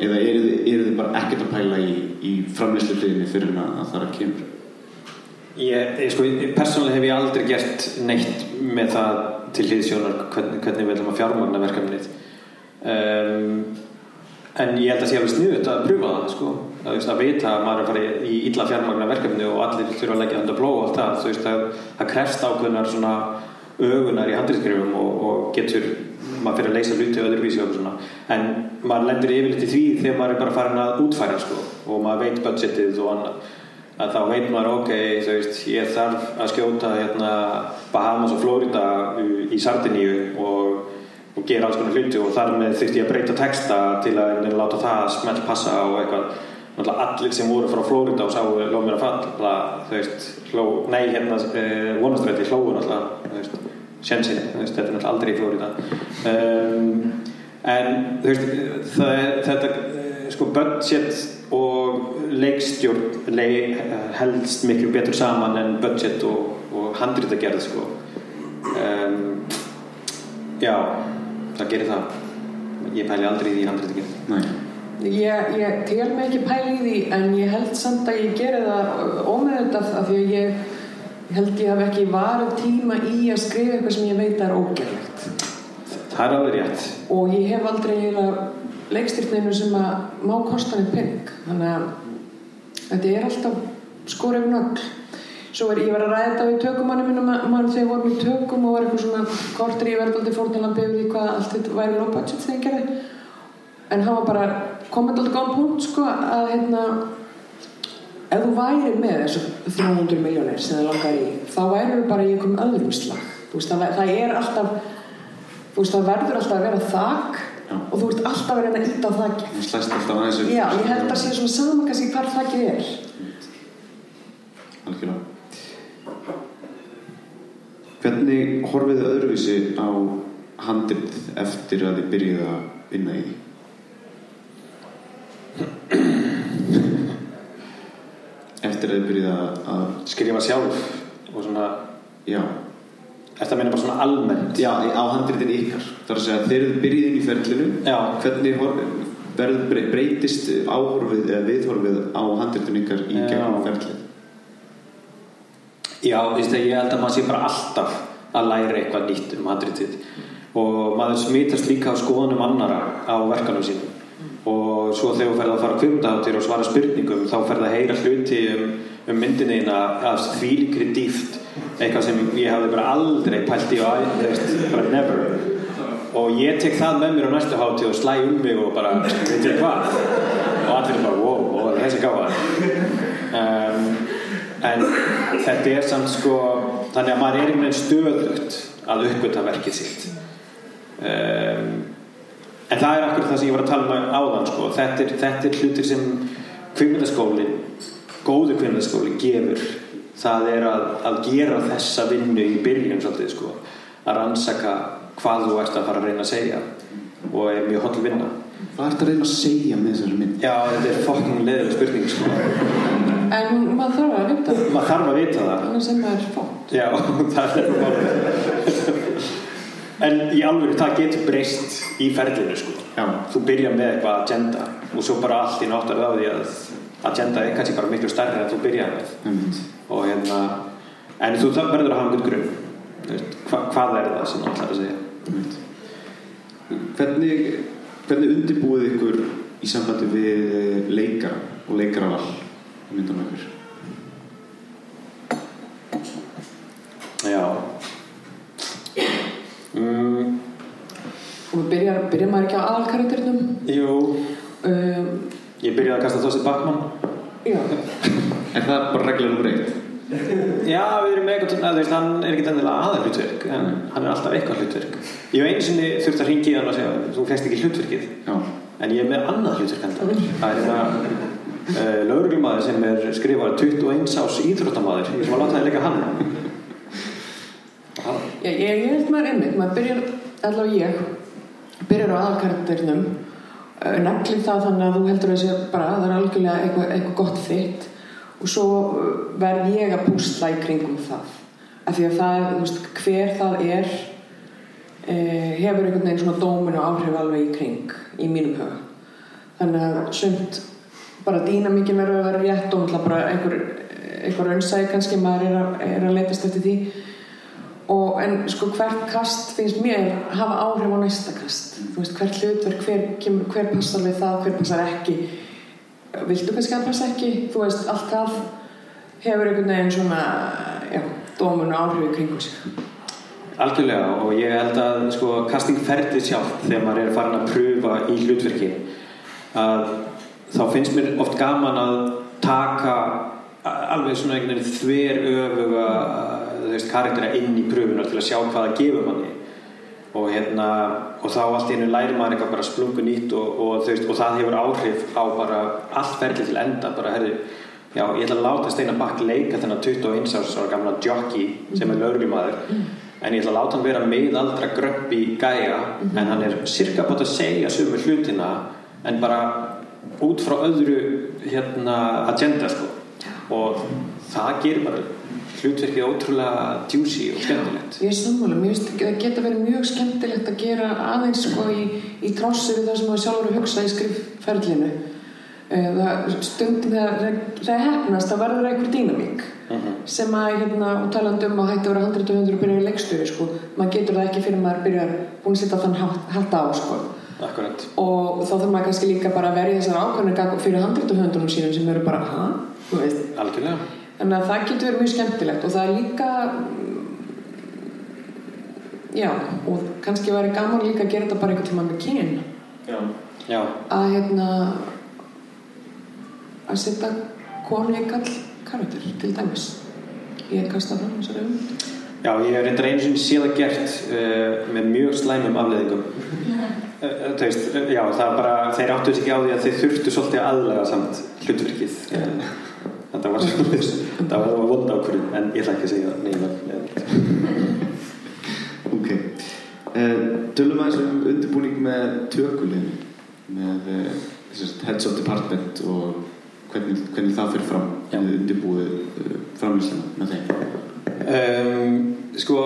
eða eru þið, eru þið bara ekkert að pæla í, í framlýsluhliðinni fyrir að það er að kemur? Ég, ég, sko, persónulega hef ég aldrei gert neitt með það til hlýðsjónar hvernig, hvernig við ætlum að fjármagna verkefnið. Um, en ég held að sé alveg sniðut að pröfa það sko. að, veist, að vita að maður er að fara í- illa fjármagna verkefni og allir þurfa að leggja undir bló og allt það, þú veist, það, það krefst ákveðnar svona ögunar í handriðskrifum og, og getur maður fyrir að leysa hluti öðruvísi og svona. En maður lendur yfirleitt í því þegar maður er bara farin að útfæra sko, og maður veit budgetið og annað. Að þá veit maður ok, þú veist, ég þarf að skjóta hérna Bahamas og Florida í- í Sardiníu og, og gera alls konar hluti og þar með þurfti ég að breyta texta til að láta það smelt passa og eitthvað. Allir sem voru frá Florida og sáu lóð mér að falla veist, hló, nei hérna eh, vonastrætti hlóðu náttúrulega þú veist, sjensin, þetta er náttúrulega aldrei í Florida um, en þú veist, það þetta sko budget og leikstjórn leik, helst miklu betur saman en budget og, og handritagerð sko. Um, já það gerir það. Ég pæli aldrei í því handritagerð Nei, ég, ég tel mig ekki pæli í því en ég held samt að ég geri það ómeðvitað af því að ég ég held ég hef ekki varð tíma í að skrifa eitthvað sem ég veit að er ógerlegt. Það er alveg rétt. Og ég hef aldrei eiginlega leikstyrtneinu sem að má kosta henni penning þannig að þetta er alltaf skor yfir nögl svo er ég var að ræða þetta við tökumanni mínum þegar við vorum í tökum og var eitthvað svona kortur ég verði aldrei fórnilambi yfir því hvað allt þetta væri low budget þegar ég gerði en hann var bara komið alltaf góðan punkt sko að hérna ef þú væri með þessu 300 miljónir sem þið langar í þá væri þú bara í einhverjum öðrum slag þú veist, það, það er alltaf þú veist, það verður alltaf að vera þak Já. og þú ert alltaf að reyna að íta á þakki það slæst alltaf aðeins upp. já, ég held að sé svona saman kannski hvar þakkið er Algjörlega. Hvernig horfið þið öðruvísi á handrið eftir að þið byrjuð að vinna í? Því? Eftir að þið byrjuð að, að skrifa sjálf og svona já, Þetta meina bara svona almennt? Já, á handritin ykkar. Þar að segja þegar þið byrjuð inn í ferlinu Já. hvernig hor- verður brey- breytist áhorfið eða viðhorfið á handritin ykkar í gegnum ferlið Já, það, ég held að maður sé bara alltaf að læra eitthvað nýtt um handritið og maður smitast líka á skoðunum annara á verkanum sínum. Og svo þegar þú ferð að fara kvimdaháttir og svara spurningum þá ferð að heyra hluti um, um myndinni þína af þvílíkri dýft eitthvað sem ég hafði bara aldrei pælt í og veist, bara never. Og ég tek það með mér á næstu hátíð og slæ um mig og bara, veit ég hvað? Og allir bara, wow, wow þessi gáða um, en þetta er samt sko þannig að maður er einhvern veginn stöðugt að uppgöta verkið sitt um, en það er akkur það sem ég var að tala um áðan sko. þetta, er, þetta er hlutir sem kvikmyndaskólin góðu kvikmyndaskóli gefur það er að, að gera þessa vinnu í byrjun svolítið sko. að rannsaka hvað þú ert að fara að reyna að segja og er mjög holl vinna Hvað ertu að reyna að segja með þessari mynd? já, þetta er fucking leðileg spurning sko. En maður þarf að vita það, maður þarf að vita það annars sem maður er fótt. Já, [LAUGHS] það er málið En í alveg það getur breyst í ferlinu sko. Já. Þú byrjar með eitthvað agenda og svo bara allt í náttar á því að agenda er kannski bara miklu stærri en þú byrjar með Einmitt. og hérna en þú þarf verður að hafa einhvern grunn hva, hvað er það sem ætlar að segja Einmitt. Hvernig, hvernig undirbúið ykkur í sambandi við leikara og leikaraval í myndum ykkur? Já. Mm, Og byrjar, byrjar maður ekki á aðalkarakternum. Jú. Um, Ég byrjaði að kasta Þossi Bakmann Er það bara regla nummer eitt? Já, við erum með eitthvað til, að, veist, hann er ekki endilega aðal hlutverk en hann er alltaf eitthvað hlutverk. Ég hef einu sinni þurft að ringi hann og segja þú fegst ekki hlutverkið. Já. en ég er með annað hlutverk enda. Það er það uh, lögreglumæður sem er skrifað 21 ás íþróttamaður ég sem að láta það leika hann Já, ég, ég, held maður einmitt, maður byrjar, allavega ég, byrjar á aðalkarakternum, uh, neglir það þannig að þú heldur að sé bara að það er algjörlega eitthvað, eitthvað gott þitt og svo uh, verð ég að púsla í kringum það. Af því að það, þú veist, hver það er, uh, hefur einhvern veginn svona dóminu áhrif alveg í kring, í mínum huga. Þannig að sumt, bara dýnamíkin verður að vera rétt og náttúrulega bara einhver, einhver raunsæði kannski, maður er að, er að leitast eftir því. Og en sko hvert kast finnst mér hafa áhrif á næsta kast? Þú veist hvert hlutverk, hver, kemur, hver passar við það, hver passar ekki? Viltu kannski að passa ekki? Þú veist, allt það hefur einhvern veginn svona já, dómun og áhrif í kringum sig. Algjörlega og ég held að sko, castingferðið sjálf þegar maður er farin að pröfa í hlutverki að þá finnst mér oft gaman að taka alveg svona einhvern veginn þver öfuga veist, karaktera inn í pröfunar til að sjá hvað það gefur manni. Og hérna og þá allt einu læri maður eitthvað bara splungu nýtt og, og, veist, og það hefur áhrif á bara allt ferli til enda bara herri, já, ég ætla að láta Steinar Bakk leika þennan 21 árs ára gamla jockey sem er lögreglumæður en ég ætla að láta hann vera miðaldra gröppi gæja en hann er cirka búin að segja sömu hlutina en bara út frá öðru hérna agenda sko. Og það gerir bara hlutverkið ótrúlega djúsi og skemmtilegt. Ég er sammála, það geta verið mjög skemmtilegt að gera aðeins sko í, í krossi við það sem maður sjálfur að hugsa í skrifferlinu. Það stundum þegar það hefnast það verður einhver dýnamík sem að hérna og talandi um að hætti að vera 100 og 100 og byrja í leikstöðu sko. Maður getur það ekki fyrir maður byrjar búin að setja þann hatt á sko Akkurat. Og þá þarf maður kannski líka bara að verja þessar ákvæmlega fyrir 100 og 100 sínum sem eru bara, hæ, þú veist. Algjörlega. Þannig að það getur verið mjög skemmtilegt og það er líka já, og kannski væri gaman líka að gera þetta bara einhvern tíma með kyn. Já. Já, að hérna að setja konu í kall karakter til dæmis. Ég er kastað fram þessari um Já, ég hef reyndar einu sinni síðan gert uh, með mjög slæmum afleðingum [LAUGHS] veist, uh, Já, það bara þeir áttu þess ekki á því að þeir þurftu svolítið að aðlega samt hlutverkið. Uh, Þetta var það var vonda ákvörðum en ég ætla ekki að segja neina. [LAUGHS] Ok. Uh, tölum aðeins um undirbúning með tökulinn með eh, þessast heads of department og hvernig, hvernig það fyrir fram undirbúið framlýslega með þeim Um, sko,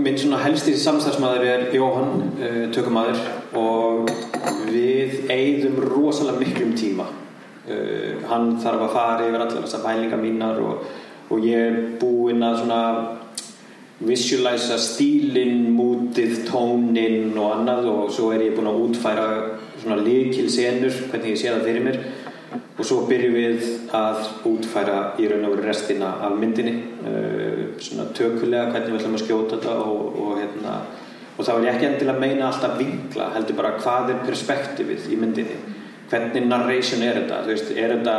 minn svona helsti samstarfsmaður er Jóhann, uh, tökumadur og við eigðum rosalega miklum tíma. Uh, hann þarf að fara yfir allar þessar pælingar mínar og, og ég er búinn að svona visualiza stílinn, mútið, tóninn og annað og svo er ég búinn að útfæra svona líkil senur, hvernig ég sé það fyrir mér og svo byrjum við að útfæra í raun og restina af myndinni svona tökulega hvernig við ætlum að skjóta þetta og, og, hérna, og það var ég ekki endilega að meina alltaf vinkla heldur bara hvað er perspektífið í myndinni? Hvernig narration er þetta? Þú veist, er þetta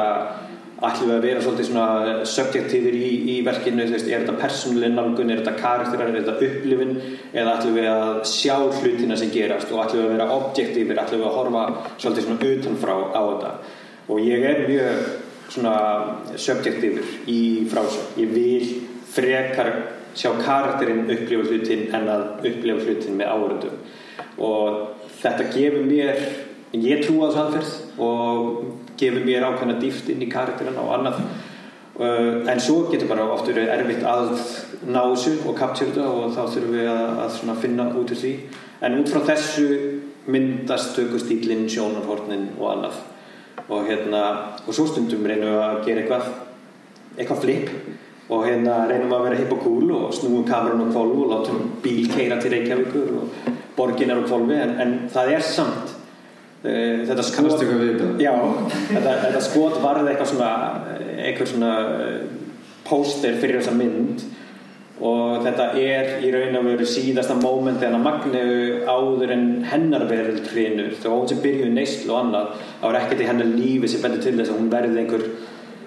ætlum við að vera svolítið svona subjektífir í, í verkinu, þú veist, er þetta persónuleg nálgun, er þetta karakterar, er þetta upplifin eða ætlum við að sjá hlutina sem gerast? Og ætlum við að vera objektífir? Ætlum við að horfa svolítið svona utanfrá á þetta? Og ég er mjög svona subjektífur í frásögn. Ég vil frekar sjá karakterinn upplifa hlutin en að upplifa hlutin með áhörundum og þetta gefur mér ég trú á þessu aðferð og gefur mér ákveðna dýft inn í karakterinn og annað. Uh, en svo getur bara oft verið erfitt að ná þessu og þetta og þá þurfum við að, að finna út úr því. En út frá þessu myndast tökustílinn, sjónarhornin og annað og hérna og svo stundum reynum við að gera eitthvað eitthvað flip. Og hérna reynum við að vera hipp og cool og snúum kamerun á kvolvu og látum bíl keira til Reykjavíkur og borgin er á kvolvi en, en það er samt uh, þetta skot já, þetta, þetta skot varði eitthvað svona eitthvað svona eh, póster fyrir þessa mynd og þetta er í raun og veru síðasta móment en að Magneu áður en hennar verið hrinur þó hún sem byrjuði neysl og annað þá er ekkert í hennar lífi sem bendur til þess að hún verði einhver,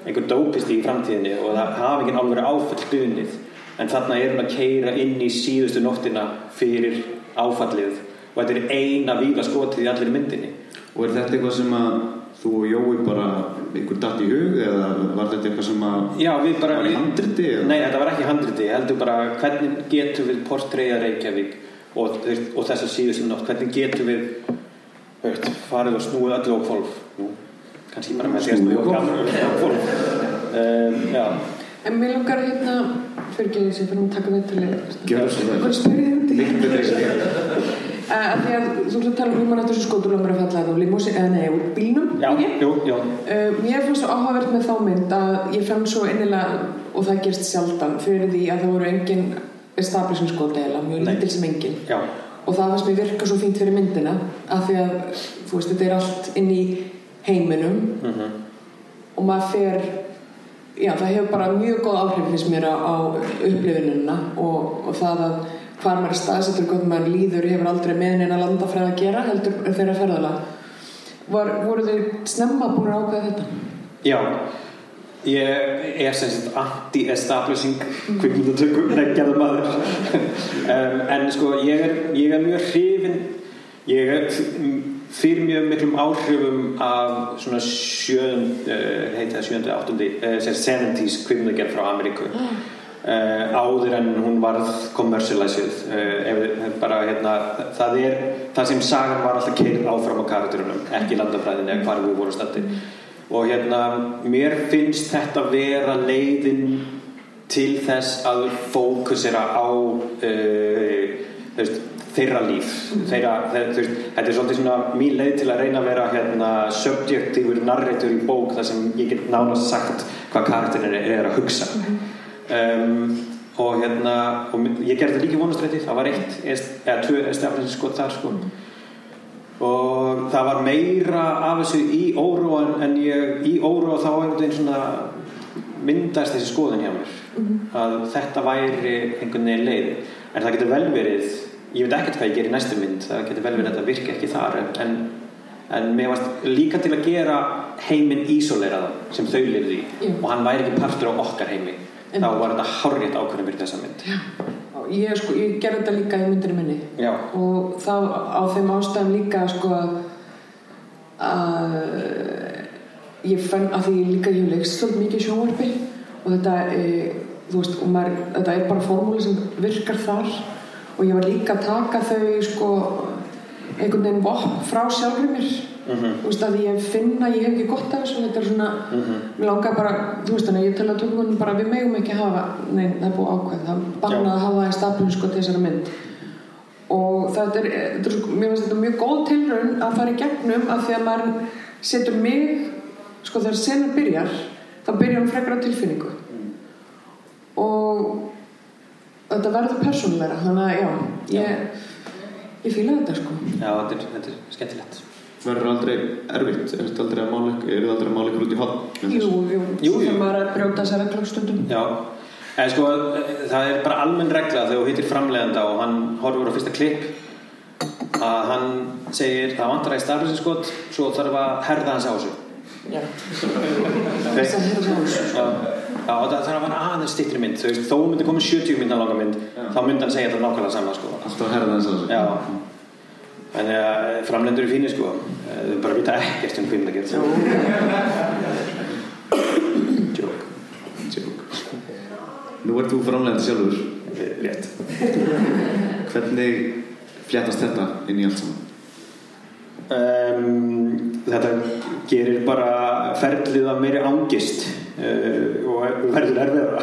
einhver dópist í framtíðinni og það hafi ekki alveg áfall bunnið en þarna er hún að keira inn í síðustu nóttina fyrir áfallið. Og þetta er eina víla skotið í allir myndinni. Og er þetta eitthvað sem að þú og Jói bara einhver datt í hug eða var þetta eitthvað sem að Já, við bara var í handriti eða? Nei, þetta var ekki handriti, heldur bara hvernig getum við portræða Reykjavík og, og þess að síðustu nótt hvernig getum við veist, farið og snúið öllu á kvolf Nú, kannski bara með að hvolf? á kvolf um, Já, En mér langar hérna fyrir ekki sem fyrir að taka við til Gjörðu svo vel. Hvað spyrir þið um því? Að því að þú ert að tala um human eftir þessu skotur langar að falla á limósi, eða nei, úr bílnum. Já, ekki? jú, já. Uh, mér fannst svo áhugavert með þá mynd að ég fann svo innilega og það gerst sjaldan fyrir því að það voru engin establishing skot eða mjög lítil sem engin. Já, og það fannst mér virka svo fínt fyrir myndina af því að þú veist þetta er allt inn í heiminum. Mhm. Og maður fer já það hefur bara mjög góð áhrif finnst mér á, á upplifunina og, og það að hvar maður er staðsettur hvernig maður líður hefur aldrei með neina landafræði að gera heldur þeirra ferðala Var, voru þau snemma búin að ákveða þetta? Já, ég er sem sagt anti-establishing [LAUGHS] maður um, en sko ég er, ég er mjög hrifin ég er fyrir mjög miklum áhrifum af svona sjönd uh, heita sjöndi, áttundi uh, 70s kvikmyndagerð frá Ameríku Uh, áður en hún varð kommersialisið uh, bara hérna það er það sem sagan var alltaf keirð áfram á karakterunum ekki landafræðin eða hvar við vorum stætti og hérna mér finnst þetta vera leiðin til þess að fókusera á uh, veist, þeirra líf þeirra, þeir, veist, þetta er svolítið svona mín leið til að reyna að vera hérna, subjektífur narrator í bók þar sem ég get nánast sagt hvað karakterin er, að hugsa um, og hérna og ég gerði þetta líka í vonastræti það var eitt eða tvö sko þar sko. Og það var meira af þessu í óróan en ég í óróa þá einhvern veginn svona myndast þessi skoðin hjá mér að þetta væri einhvern veginn leið. En það getur vel verið ég veit ekkert hvað ég ger í næstu mynd það getur vel verið að þetta virki ekki þar en, en, mér varst líka til að gera heiminn ísóleraðan sem þau lifði í. Já. og hann væri ekki partur á okkar heimi En- þá var þetta hárrétt ákvörðum fyrir þessa mynd. Já, ég, sko, ég gerði þetta líka í myndinu minni. Já. og þá á þeim ástæðum líka sko að ég fann að því ég líka ég leikst svolítið mikið sjónvarpi. Og þetta e, þú veist, og maður, þetta er bara formúli sem virkar þar. Og ég var líka að taka þau sko einhvern veginn vopp frá sjálfur mér þú veist að ég finn að ég hef ekki gott af þessu þetta er svona, mér langar bara þú veist þannig, ég tel að tungunum bara við megum ekki hafa, nei það er búið ákveð það bannað að hafa það í staflun sko til þessara mynd. Og þetta er, er sko, mér finnst þetta mjög góð tilraun að fara í gegnum af því að maður setur mig sko þegar senan byrjar þá byrjar hann frekar á tilfinningu. Og þetta verður persónulega þannig að já, ég ég fíla þetta sko. Já, þetta er, þetta er skemmtilegt. Verður aldrei erfitt? Er þetta aldrei að mála ykkur, er þetta aldrei að mála ykkur út í hotn? Jú, jú, Jú, jú. er að brjóta þessar reglur stundum Já, en sko það er bara almenn regla þegar þú hittir framleiðanda og hann horfur á fyrsta klipp að hann segir það vantar að í staflýsinskot svo þarf að herða hans á þessu Já að það þarf að vera aðeins stittri mynd þú veist, þó myndi komið 70 myndan langa mynd þá myndi hann segja þetta nákvæmlega sama sko. Alltaf að herða þess að þessu? Já Þannig að framleiðendur eru fínir sko þau bara vita ekkert um hvernig það getur Jók Tjók. Nú ert þú framlegandi sjálfur. Rétt Hvernig fléttast þetta inn í allt saman? um, Þetta gerir bara ferlið að meiri ángist uh, og verður erfiðara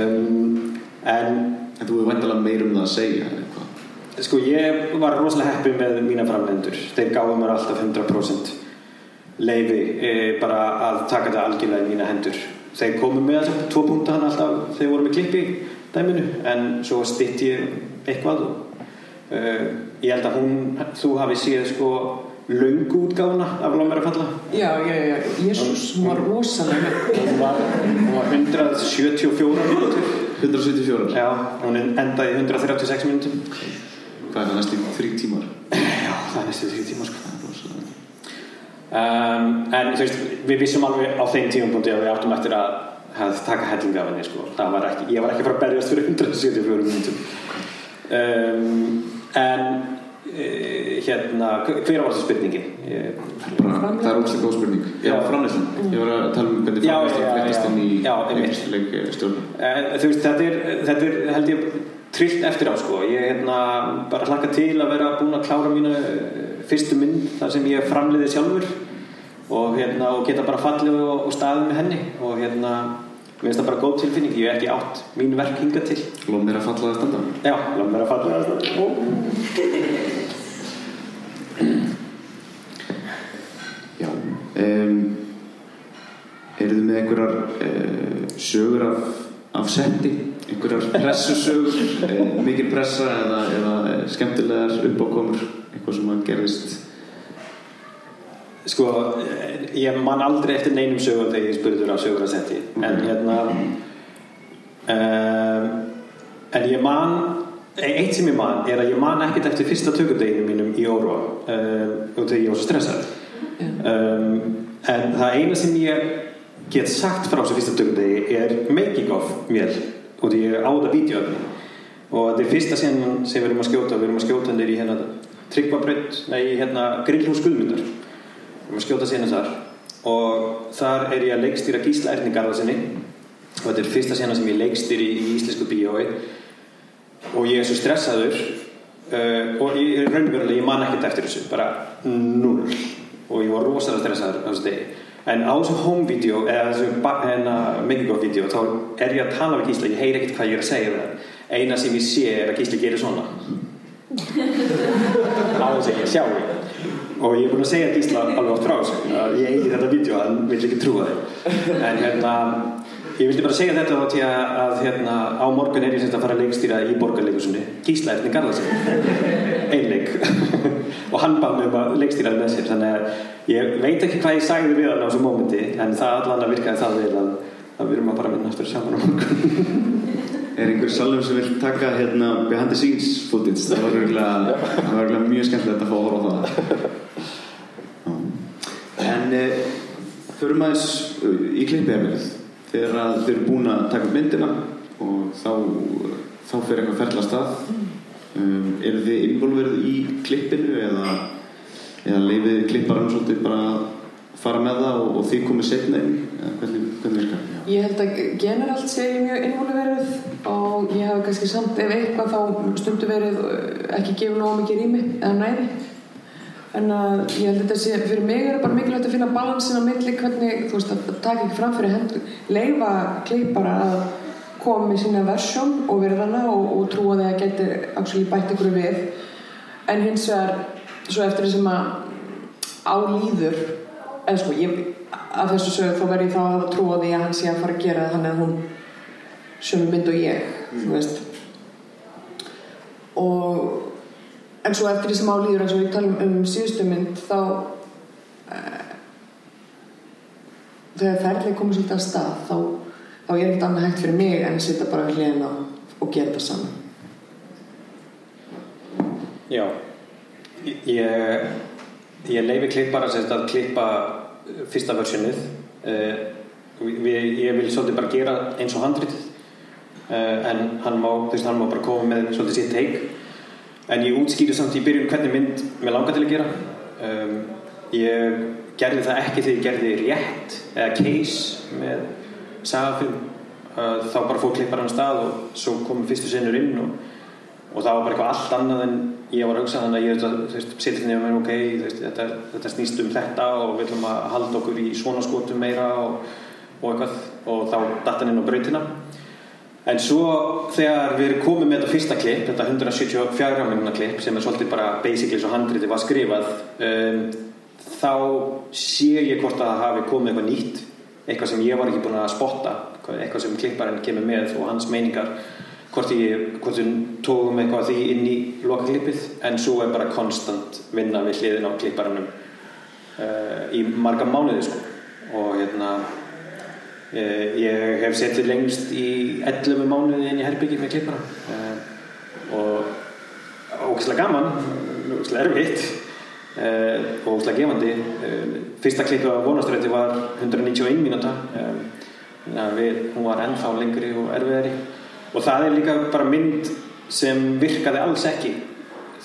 um, en En þú er væntalega meir um það að segja eitthvað. Sko ég var rosalega heppið með mína framlendur þeir gáðu mér alltaf 100% leifi e, bara að taka þetta algjörlega í mína hendur. Þeir komu með þessar tvo púnta hann alltaf þegar voru með klippi dæminu en svo stitt ég eitthvað og uh, ég held að hún þú hafi séð sko löngu útgáfuna af Lómar að falla Já, já, já, Jésús, var rosalega hún var, hún var 174 mínútur. 174. já, hún endaði í 136 mínútum Hvað er það næstu þrý tímar? já, það er næstu því tíma sko Það um, en þú veist, við vissum alveg á þeim tímapunkti að við áttum eftir að að taka helling af henni sko. Það var ekki, ég var ekki að fara að berjast fyrir 174 minnum um, en uh, hérna, hver var þessi spurningin? Ég, Bara, það er ógæslega góð spurning. Já, Já. framleyslan. Ég var að tala um hvernig fléttast já. inn í leikstjórn. Eh, þú veist, þetta er, þetta er held ég trillt eftir á sko. Ég hérna bara hlakka til að vera búinn að klára mínu eh, fyrstu mynd þar sem ég framleiði sjálfur og hérna og geta bara fallið og, og staðið með henni. Og hérna mér finnst það bara góð tilfinning, ég hef ekki átt mín verk hinga til. Lóð mér að falla að standa. já, lág mér að falla það Já. Um, eru þið með einhverjar uh, sögur af, af setti? Einhverjar pressusögur? uh, mikil pressa eða, eða eh, skemmtilegar uppákomur? Eitthvað sem að gerðist? sko, eh, ég man aldrei eftir neinum sögum þegar ég spurður á sögur að setti en hérna um, en ég man eitt sem ég man er að ég man ekkert eftir fyrsta tökudeginu mínum í Óróa um, og þegar ég var svo stressað um, en það eina sem ég get sagt frá þessu fyrsta tökudegi er making of mér. Og því ég á þetta vídeoöfni og þetta er fyrsta sem, sem við erum að skjóta. Við erum að skjóta henni í hérna tryggvabrönd, nei, hérna grillhús Guðmundar. Við erum að skjóta sena þar. Og þar er ég að leikstýra Gísla Erni Garðarsinni og þetta er fyrsta sena sem ég leikstýri í íslensku bíói og ég er svo stressaður uh, og ég er raunverulega, ég man ekkert eftir þessu. Bara null og ég var rosalega stressaður á þessu degi en á þessu home video eða þessu ba- hérna, making of video þá er ég að tala við Gísla, ég heyr ekkert hvað ég er að segja við hann. Eina sem ég sé er að Gísla gerir svona. [LAUGHS] Á þess að ég sjá ég og ég er búin að segja Gísla alveg þessu að ég eigi þetta vídeo, hann vil ekki trúa þig en hérna ég vildi bara segja þetta þá til að, að hérna, á morgun er ég semst að fara að leikstýra í borgarleikusunni Gísla Erni Garðarsen einleik [LAUGHS] og hann bað mig um að leikstýra með sér. Þannig að ég veit ekki hvað ég sagði við hann á þessu mómenti en það allan að virkaði það vel að, að við erum að bara vinna aftur saman á morgun. Er einhver salum sem vil taka hérna behind the scenes footage? Það var örugglega mjög skemmtilegt að fá að horfa á það. En uh, förum aðeins uh, í klippihefnið. Þegar að þeir eru búin að taka myndina og þá, þá fer eitthvað ferla af stað. Um, eru þið involverið í klippinu eða, eða leifið klipparann svolítið bara að fara með það og, og þið komið setna inn? Hvernig, hvernig virkar? Ég held að generalt sé ég mjög innvóluverið og ég hafa kannski samt ef eitthvað þá stundu verið ekki gefið nóg mikið rými eða næði en að ég held að þetta sé fyrir mig er það bara mikilvægt að finna balansin á milli hvernig, þú veist, að taka ekki fram fyrir hendur leifa klippara að koma með sína versjón og verða hana og, og trúa því að geti actually bætt ykkur við. En hins vegar svo eftir því sem að á líður en sko, ég, af þessu sögur þá verð ég þá að trúa því að hann sé að fara að gera það hann eða hún sem mynd og ég, þú veist. Og en svo eftir því sem á líður eins og við talum um síðustu mynd þá uh, þegar ferðlega komið svolítið að stað þá, þá er ekkert annað hægt fyrir mig en að sitja bara við hliðina og gera það saman. Já. Ég, ég leifi klippara sérst að klippa fyrsta versjónið uh, ég vil svolítið bara gera eins og handritið. Uh, en hann má, veist, hann má bara koma með svolítið sitt teik en ég útskýri samt í byrjun hvernig mynd mér langar til að gera. Um, ég gerði það ekki þegar ég gerði rétt eða case með sagafilm. Uh, þá bara fór klipparan stað og svo komum fyrstu senur inn og, og það var bara eitthvað allt annað en ég var að hugsa þannig að ég setið nefnum með ok, veist, þetta, þetta snýst um þetta og við ætlum að halda okkur í svona skotum meira og, og eitthvað. Og þá datt hann inn á brautina en svo þegar við erum komið með þetta fyrsta klipp, þetta 174 minna klipp sem er svolítið bara basically svo handriti var skrifað um, þá sé ég hvort að það hafi komið eitthvað nýtt eitthvað sem ég var ekki búin að spotta eitthvað sem klipparinn kemur með og hans meiningar hvort við tókum eitthvað því inn í lokalipið en svo er bara konstant vinna við hliðin á klipparannum uh, í marga mánuði sko. Og hérna ég hef setið lengst í 11 mánuði inn í herbyggi með klipparann uh, og ógislega gaman ógislega erfitt og ógislega gefandi. Fyrsta klippu á vonastrætti var 191 mínúta. Hún var ennþá lengri og erfiðari. Og það er líka bara mynd sem virkaði alls ekki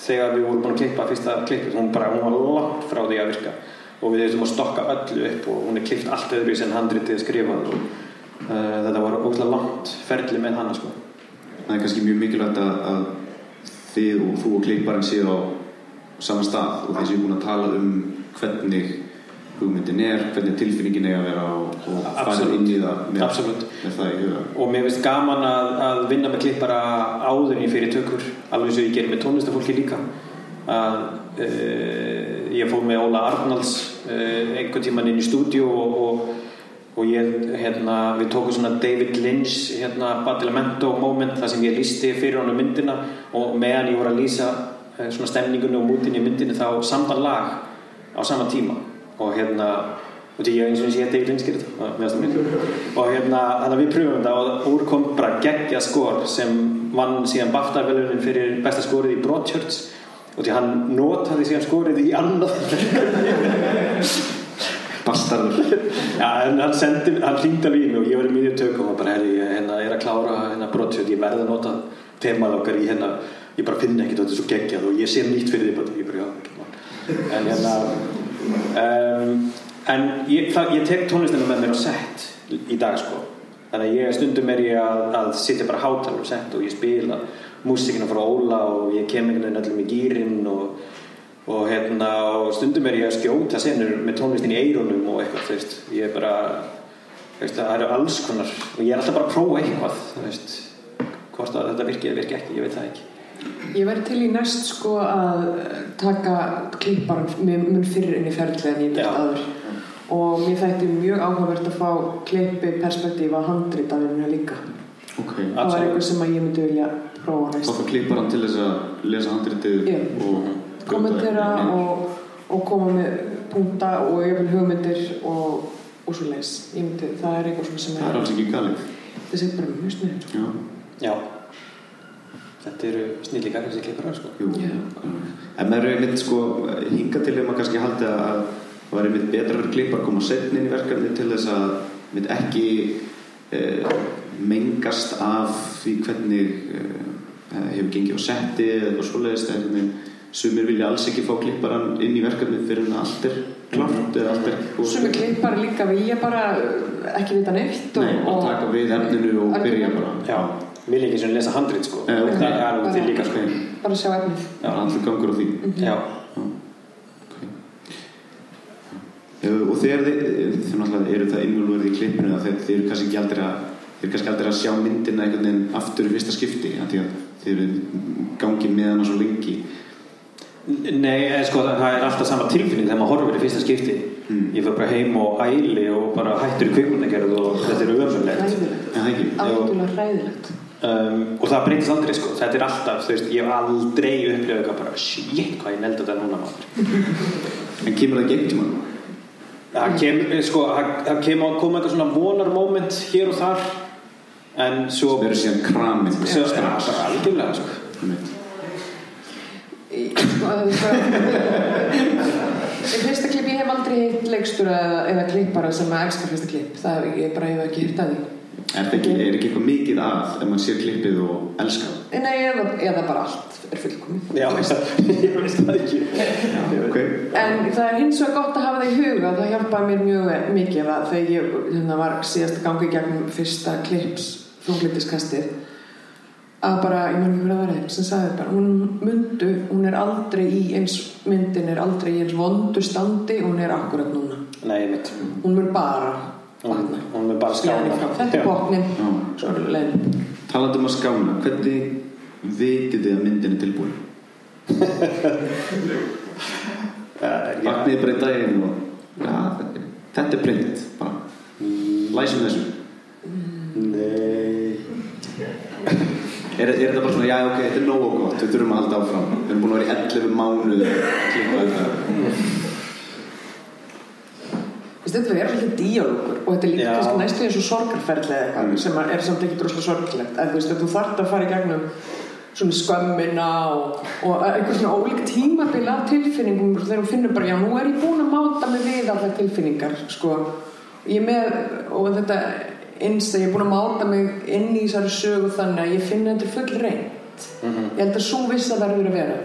þegar við vorum búin að klippa fyrsta klippið. Hún, hún var langt frá því að virka og við þurfum að stokka öllu upp og hún er klippt allt öðru sem handritið skrifað og uh, þetta var ógæðlega langt ferli með hana sko. Það er kannski mjög mikilvægt að, að þið og þú og klipparinn séu á saman stað og þeir séu búin að tala um hvernig hugmyndin er, hvernig tilfinningin er að vera og, og fara inn í það með, með það í huga. Og mér finnst gaman að, að vinna með klippara áður í fyrir tökur alveg eins og ég gerir með tónlistafólki líka. Að e, ég fór með Óla Arnalds e, einhvern tíman inn í stúdíu og, og, og ég, hérna, við tókum svona David Lynch hérna, Batilamento moment þar sem ég lísti fyrir hann um myndina og meðan ég voru að lýsa e, svona stemningunni og mútinni í myndinni þá saman lag á sama tíma. Og hérna og því ég eins og eins ég heiti Eilinskir og hérna þannig að við pröfum þetta og úr kom bara geggja skor sem vann síðan BAFTA-velunin fyrir besta skorið í Broadchurch og því hann notaði síðan skorið í annað. Bastardur. Já, en hann sendi, hann hlýndi alveg í mig og ég var í mínu tökum og bara, herri, ég hérna, er að klára hérna Broadchurch, ég verði að nota temað okkar í hérna, ég bara finn að þetta svo geggjað og ég sé nýtt fyrir því bara, ég bara, já, en hérna um, en ég, það, ég tek tónlistinu með mér á sett í dag sko. Þannig að ég stundum er ég að, að sitja bara hátal og sett og ég spila músikina frá Óla og ég kem einhvern veginn allir með gýrin og, og, hérna, og stundum er ég að skjóta senur með tónlistin í eirunum og eitthvað þú veist, ég er bara veist, það eru alls konar og ég er alltaf bara að prófa eitthvað þú veist, hvort að þetta virki eða virki ekki, ég veit það ekki. Ég væri til í næst sko að taka klipparan með mun fyrir inn í ferðlega en ég gert aður og mér þætti mjög áhugavert að fá klippi perspektíf að handrita við henni líka. Okay. það var eitthvað sem ég myndi vilja prófa næst. Þá fyrir klipparan til þess að lesa handritið yeah. og kommentera og, og koma með punta og yfir hugmyndir og, og svo les myndi, það er eitthvað sem það er alls ekki galið. Það sé bara mjög snið Já, Já. Þetta eru snillíkar þessi klippar sko. en maður er einmitt sko hinga til ef maður kannski haldi að það var einmitt betra fyrir klippar að koma setn inn í verkefni til þess að einmitt ekki eh, mengast af því hvernig eh, hefur gengið á setti eða eitthvað svoleiðist sumir vilja alls ekki fá klipparan inn í verkefni fyrir en allt er klart eða allt er Sumir klippar líka vilja bara ekki vita neitt og, Nei, og taka við efninu og byrja bara. Já vil ekki sem lesa handrið sko. Eh, okay. það er alveg til líka sko. Bara sjá efnið. Bara allir gangur á því. Mm -hmm. já okay. Og þegar þið, þið náttúrulega eru það innvölverið í klippinu að þeir, þeir eru kannski ekki aldrei að þeir kannski aldrei að sjá myndina einhvern veginn aftur í fyrsta skipti af því að þeir eru gangið með hana svo lengi. Nei, eða sko það er alltaf sama tilfinning þegar maður horfir í fyrsta skipti. Mm. ég fyrir bara heim og æli og bara hættur í kvikmyndagerð og þetta er ekki? Algjörlega ræðilegt um, og það breytist aldrei sko. Þetta er alltaf, þú veist, ég hef aldrei upplifað eitthvað bara, shit, hvað ég nelda þetta núna maður. En kemur það gegn tíma það kem, sko, það það kem að koma eitthvað svona vonarmoment hér og þar en svo sem eru síðan kramin svo er það bara algjörlega sko. Sko, það er bara- í fyrsta klipp ég hef aldrei heitt leikstur eða, eða klippara sem að elska fyrsta klipp. Það ég bara hef ekki hýrt að því. Er, það ekki, er ekki eitthvað mikið að ef maður sér klippið og elskar það? Nei, eða, eða bara allt er fullkomið. Já, ég veist það. [LAUGHS] Ekki. Já, ok. En það er hins vegar gott að hafa það í huga. Það hjálpaði mér mjög mikið þegar ég hérna, var síðast að ganga í gegnum fyrsta klips þunglitiskastið að bara, ég maður ekki hvað það var þeim sem sagði bara, hún mundu hún er aldrei í eins myndin er aldrei í eins vondu standi hún er akkurat núna. Nei, ég veit hún mun bara hún, vatna hún er bara skána þetta er botnin. Já. svo er leiðin talandi um að skána hvernig vitið þið að myndin er tilbúin? [LAUGHS] Bara í daginn og ja, þetta er print bara. Læsum þessu nei. Er, er þetta bara svona, já ok, þetta er nógu gott við þurfum að halda áfram. Við erum búin að vera í 11 mánuð að klippa þetta. Þetta er alltaf díalógur og þetta er líka kannski næstu eins og sorgarferðli eða eitthvað sem er samt ekki droslega sorglegt en þú veist, þú þarft að fara í gegnum svona skömmina og, og einhver svona ólík tímabil af tilfinningum þegar þú finnur bara, já, nú er ég búin að máta mig við allar tilfinningar, sko. Ég er með, og þetta eins að ég er búin að máta mig inn í þessari sögu þannig að ég finna þetta full reynd ég held að svo vissa verður að vera.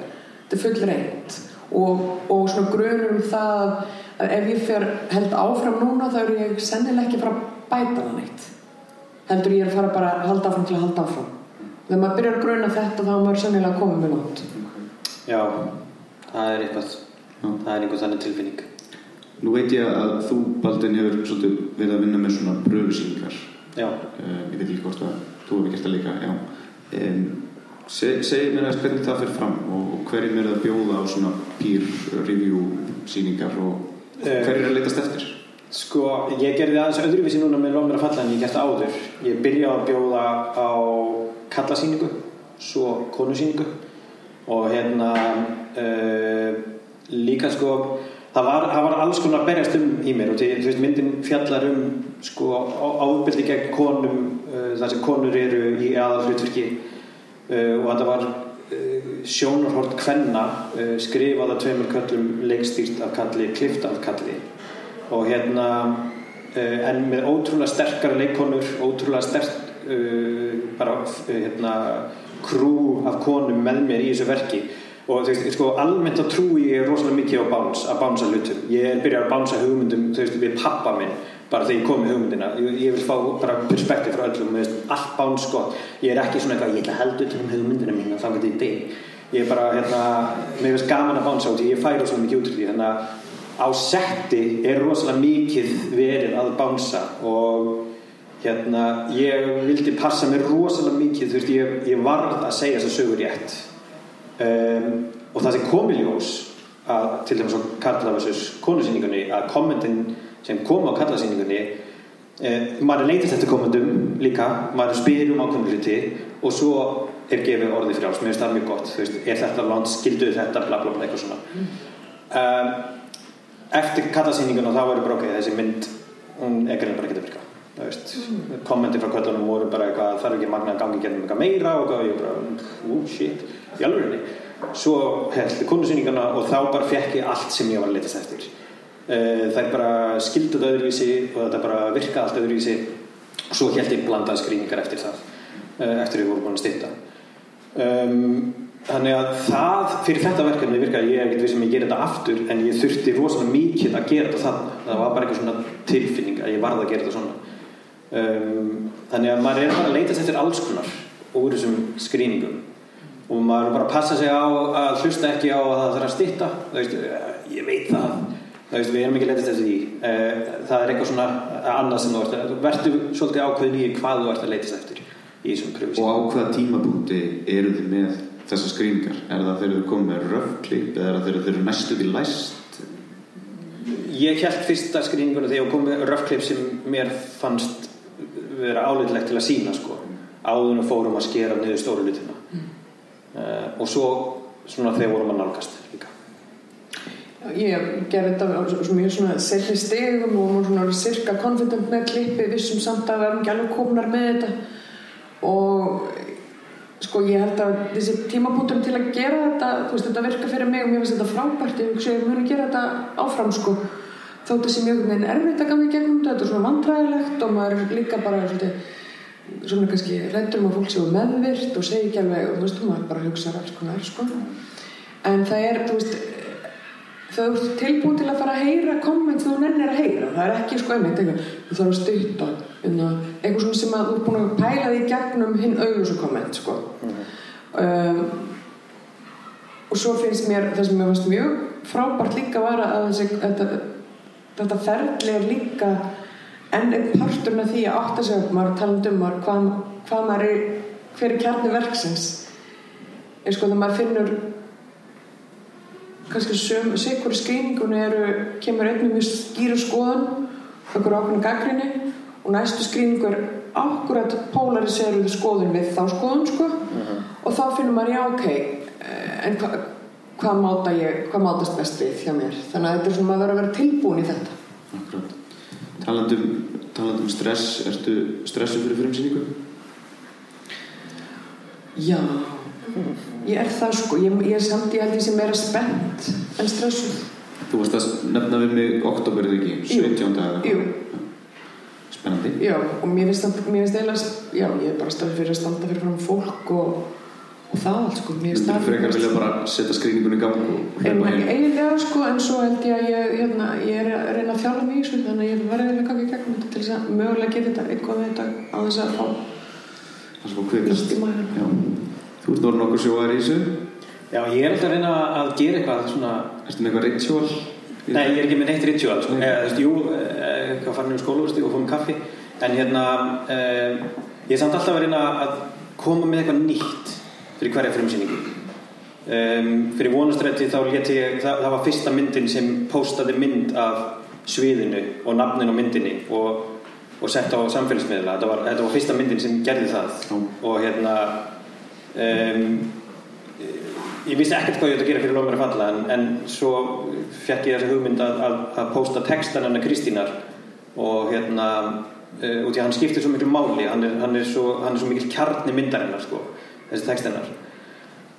Þetta er full reynd og, og svona grunur um það að ef ég fer held áfram núna þá er ég sennilega ekki að fara að bæta það neitt. Heldur ég að fara bara að halda áfram til að halda áfram. Þegar maður byrjar að gruna þetta þá er maður sennilega að koma með langt. Já, það er eitthvað það er einhver þannig tilfinning nú veit ég að þú Baldin hefur svolítið verið að vinna með svona pröfusýningar. Já, uh, ég veit ekki hvort að þú hefur gert það líka já. Um, seg, segir mér aðeins hvernig það fyrir fram og hverjum er að bjóða á svona peer review sýningar og Eh. hverjum er að leitast eftir? Sko, ég gerði aðeins öðruvísi núna með Lómir að falla en ég gert áður. Ég byrjaði að bjóða á kallasýningu svo konusýningu og hérna uh, líka sko það var, það var alls konar að berjast um í mér og því, þú veist, myndin fjallar um sko ábyrði gegn konum uh, þar sem konur eru í aðal hlutverki uh, og þetta var uh, sjónarhort kvenna uh, skrifað af tveimur köllum leikstýrt af kalli, klift af kalli. Og hérna uh, en með ótrúlega sterkar leikonur ótrúlega sterk uh, bara hérna krú af konum með mér í þessu verki og þú veist, sko, almennt að trúi ég rosalega mikið á báns, að bánsa hlutum. Ég er byrjað að bánsa hugmyndum, þú veist, við pappa minn bara þegar ég kom með hugmyndina. Ég, ég vil fá bara perspektíf frá öllum með allt báns gott, ég er ekki svona eitthvað ég ætla að heldur til um hugmyndina mín og þá getur ég deg ég er bara, hérna, mér finnst gaman að bánsa út ég færa svona mikið út því. Þannig að á setti er rosalega mikið verið að bánsa og hérna, ég vildi passa mér rosalega mikið, þú veist, ég, ég varð að segja þess að sögur rétt um, og það sem kom í ljós að til dæmis á Karlaversus konusýningunni að kommentin sem kom á Karlasýningunni um, maður er leitast eftir kommentum líka maður spyr um ákveðum hluti og svo er gefið orði frjáls. Mér finnst það mjög gott, veist, er þetta land skilduð þetta, bla bla bla, eitthvað svona. Um, eftir Karlasýninguna þá verður ok, þessi mynd hún er greinlega bara ekki að virka þú veist, kommenti frá kvöldunum voru bara eitthvað þarf ekki magna að gangi gennum eitthvað meira og ég bara, ú, shit í alvörinni svo heldur konusýningana og þá bara fekk ég allt sem ég var að letast eftir. Uh, það er bara skilduð öðruvísi og þetta bara virka allt öðruvísi. Og svo held ég blandaði skrýningar eftir það uh, eftir við vorum búin að stýta um, þannig að það fyrir þetta verkefni virka ég er ekkert við sem ég ger þetta aftur en ég þurfti rosalega mikið að gera þetta þannig það var bara eitthvað svona tilfinning að ég varð að gera þetta svona. Um, þannig að maður er bara að leitast eftir alls konar úr þessum skrýningum og maður bara passa sig á að hlusta ekki á að það þarf að stýtta veist, ég veit það. Það veist, við erum ekki leitast eftir því. Eh, það er eitthvað svona annað sem þú ert að verður svolítið ákveðin í hvað þú ert að leitast eftir í þessum Og pröfusýningum á hvaða tímapunkti eru þið með þessar skrýningar? Er það þegar þið komið með röfklip eða er það þegar þið eru næstu því læst? Ég held fyrsta skrýninguna þegar ég kom með röfklip sem mér fannst vera áleitilegt til að sína sko, áður en fórum að skera niður stóru lutina og svo svona þegar vorum að nálgast líka. Ég gerði þetta svo mjög svona setni stegum og var svona cirka confident með klippi, vissum samt að við erum ekki alveg komnar með þetta. Og sko ég held að þessi tímapunktur til að gera þetta, þú veist þetta virka fyrir mig og mér finnst þetta frábært, ég hugsa ég muni gera þetta áfram sko. Þótt þessi mjög með erfitt að ganga í gegnum þetta, þetta er svona vantræðilegt og maður líka bara svolítið svona kannski rættur um að fólk séu meðvirt og segi ekki alveg, þú veist, maður bara hugsa alls konar sko. En það er, þú veist þau eru tilbúin til að fara að heyra komment þú nennir að heyra, það er ekki sko einmitt þú þarf að stutta eitthvað svona sem að þú er búin að pæla því gegnum hinn auglúsu komment sko. um, og svo finnst mér það sem mér fannst mjög frábært líka var að þessi, þetta, þetta ferli er líka enn einn partur með því að átta sig upp maður talandi um maður, hvað, hvað maður er hver er kjarni verksins? Eins sko þegar maður finnur kannski söm, sikur skreiningunni eru, kemur einn með mjög skýru skoðun okkur ákveðinu gaggrinni og næstu skreiningu er akkurat polariseruðu skoðun við þá skoðun sko. Og þá finnum maður já ok eh, en hva, hvað máta ég hvað mátast best við hjá mér? Þannig að þetta er svona að vera að vera tilbúin í þetta. Akkurat. Talandum, talandum stress, ertu stressu fyrir frumsýningu? já ég er það sko ég, ég er samt held ég sem meira spennt en stressuð Þú varst að nefna við mig oktoberið ekki, Jú. 17. eða Jú. Spennandi. Já, og mér finnst það, mér finnst eiginlega, já, ég er bara stað fyrir að standa fyrir fram fólk og, og það allt, sko. Mér það frekar vilja bara setja skrýningunni í gang og ekki heim. eiginlega, sko, en svo held ég að ég, hérna, ég er að reyna að þjálfa mig þannig að ég verði eiginlega að ganga í gegnum þetta til þess að mögulega geta þetta eitthvað við þetta á þess að fá Það er maður. Já. Þú ert orðin okkur sjóðar í þessu. Já, ég er alltaf að reyna að gera eitthvað svona Ertu með eitthvað ritual? Nei, ég er ekki með neitt ritual sko. Eða, þú veist, jú, eh, eitthvað farin um skólaversti og fórum kaffi en hérna eh, ég er samt alltaf að reyna að koma með eitthvað nýtt fyrir hverja frumsýningu. Um, fyrir vonastrætti þá leti ég það, það var fyrsta myndin sem postaði mynd af sviðinu og nafnin á myndinni og, og sett á samfélagsmiðla. Þetta var, þetta var fyrsta myndin sem gerði það. Já. og hérna um, ég vissi ekkert hvað ég ætti að gera fyrir lómur að falla en, en svo fekk ég þessi hugmynd að, að, að posta textan hennar Kristínar og hérna uh, út í að hann skiptir svo miklu máli. Hann er, hann er, svo, hann er svo mikil kjarni myndarinnar sko, þessi text hennar.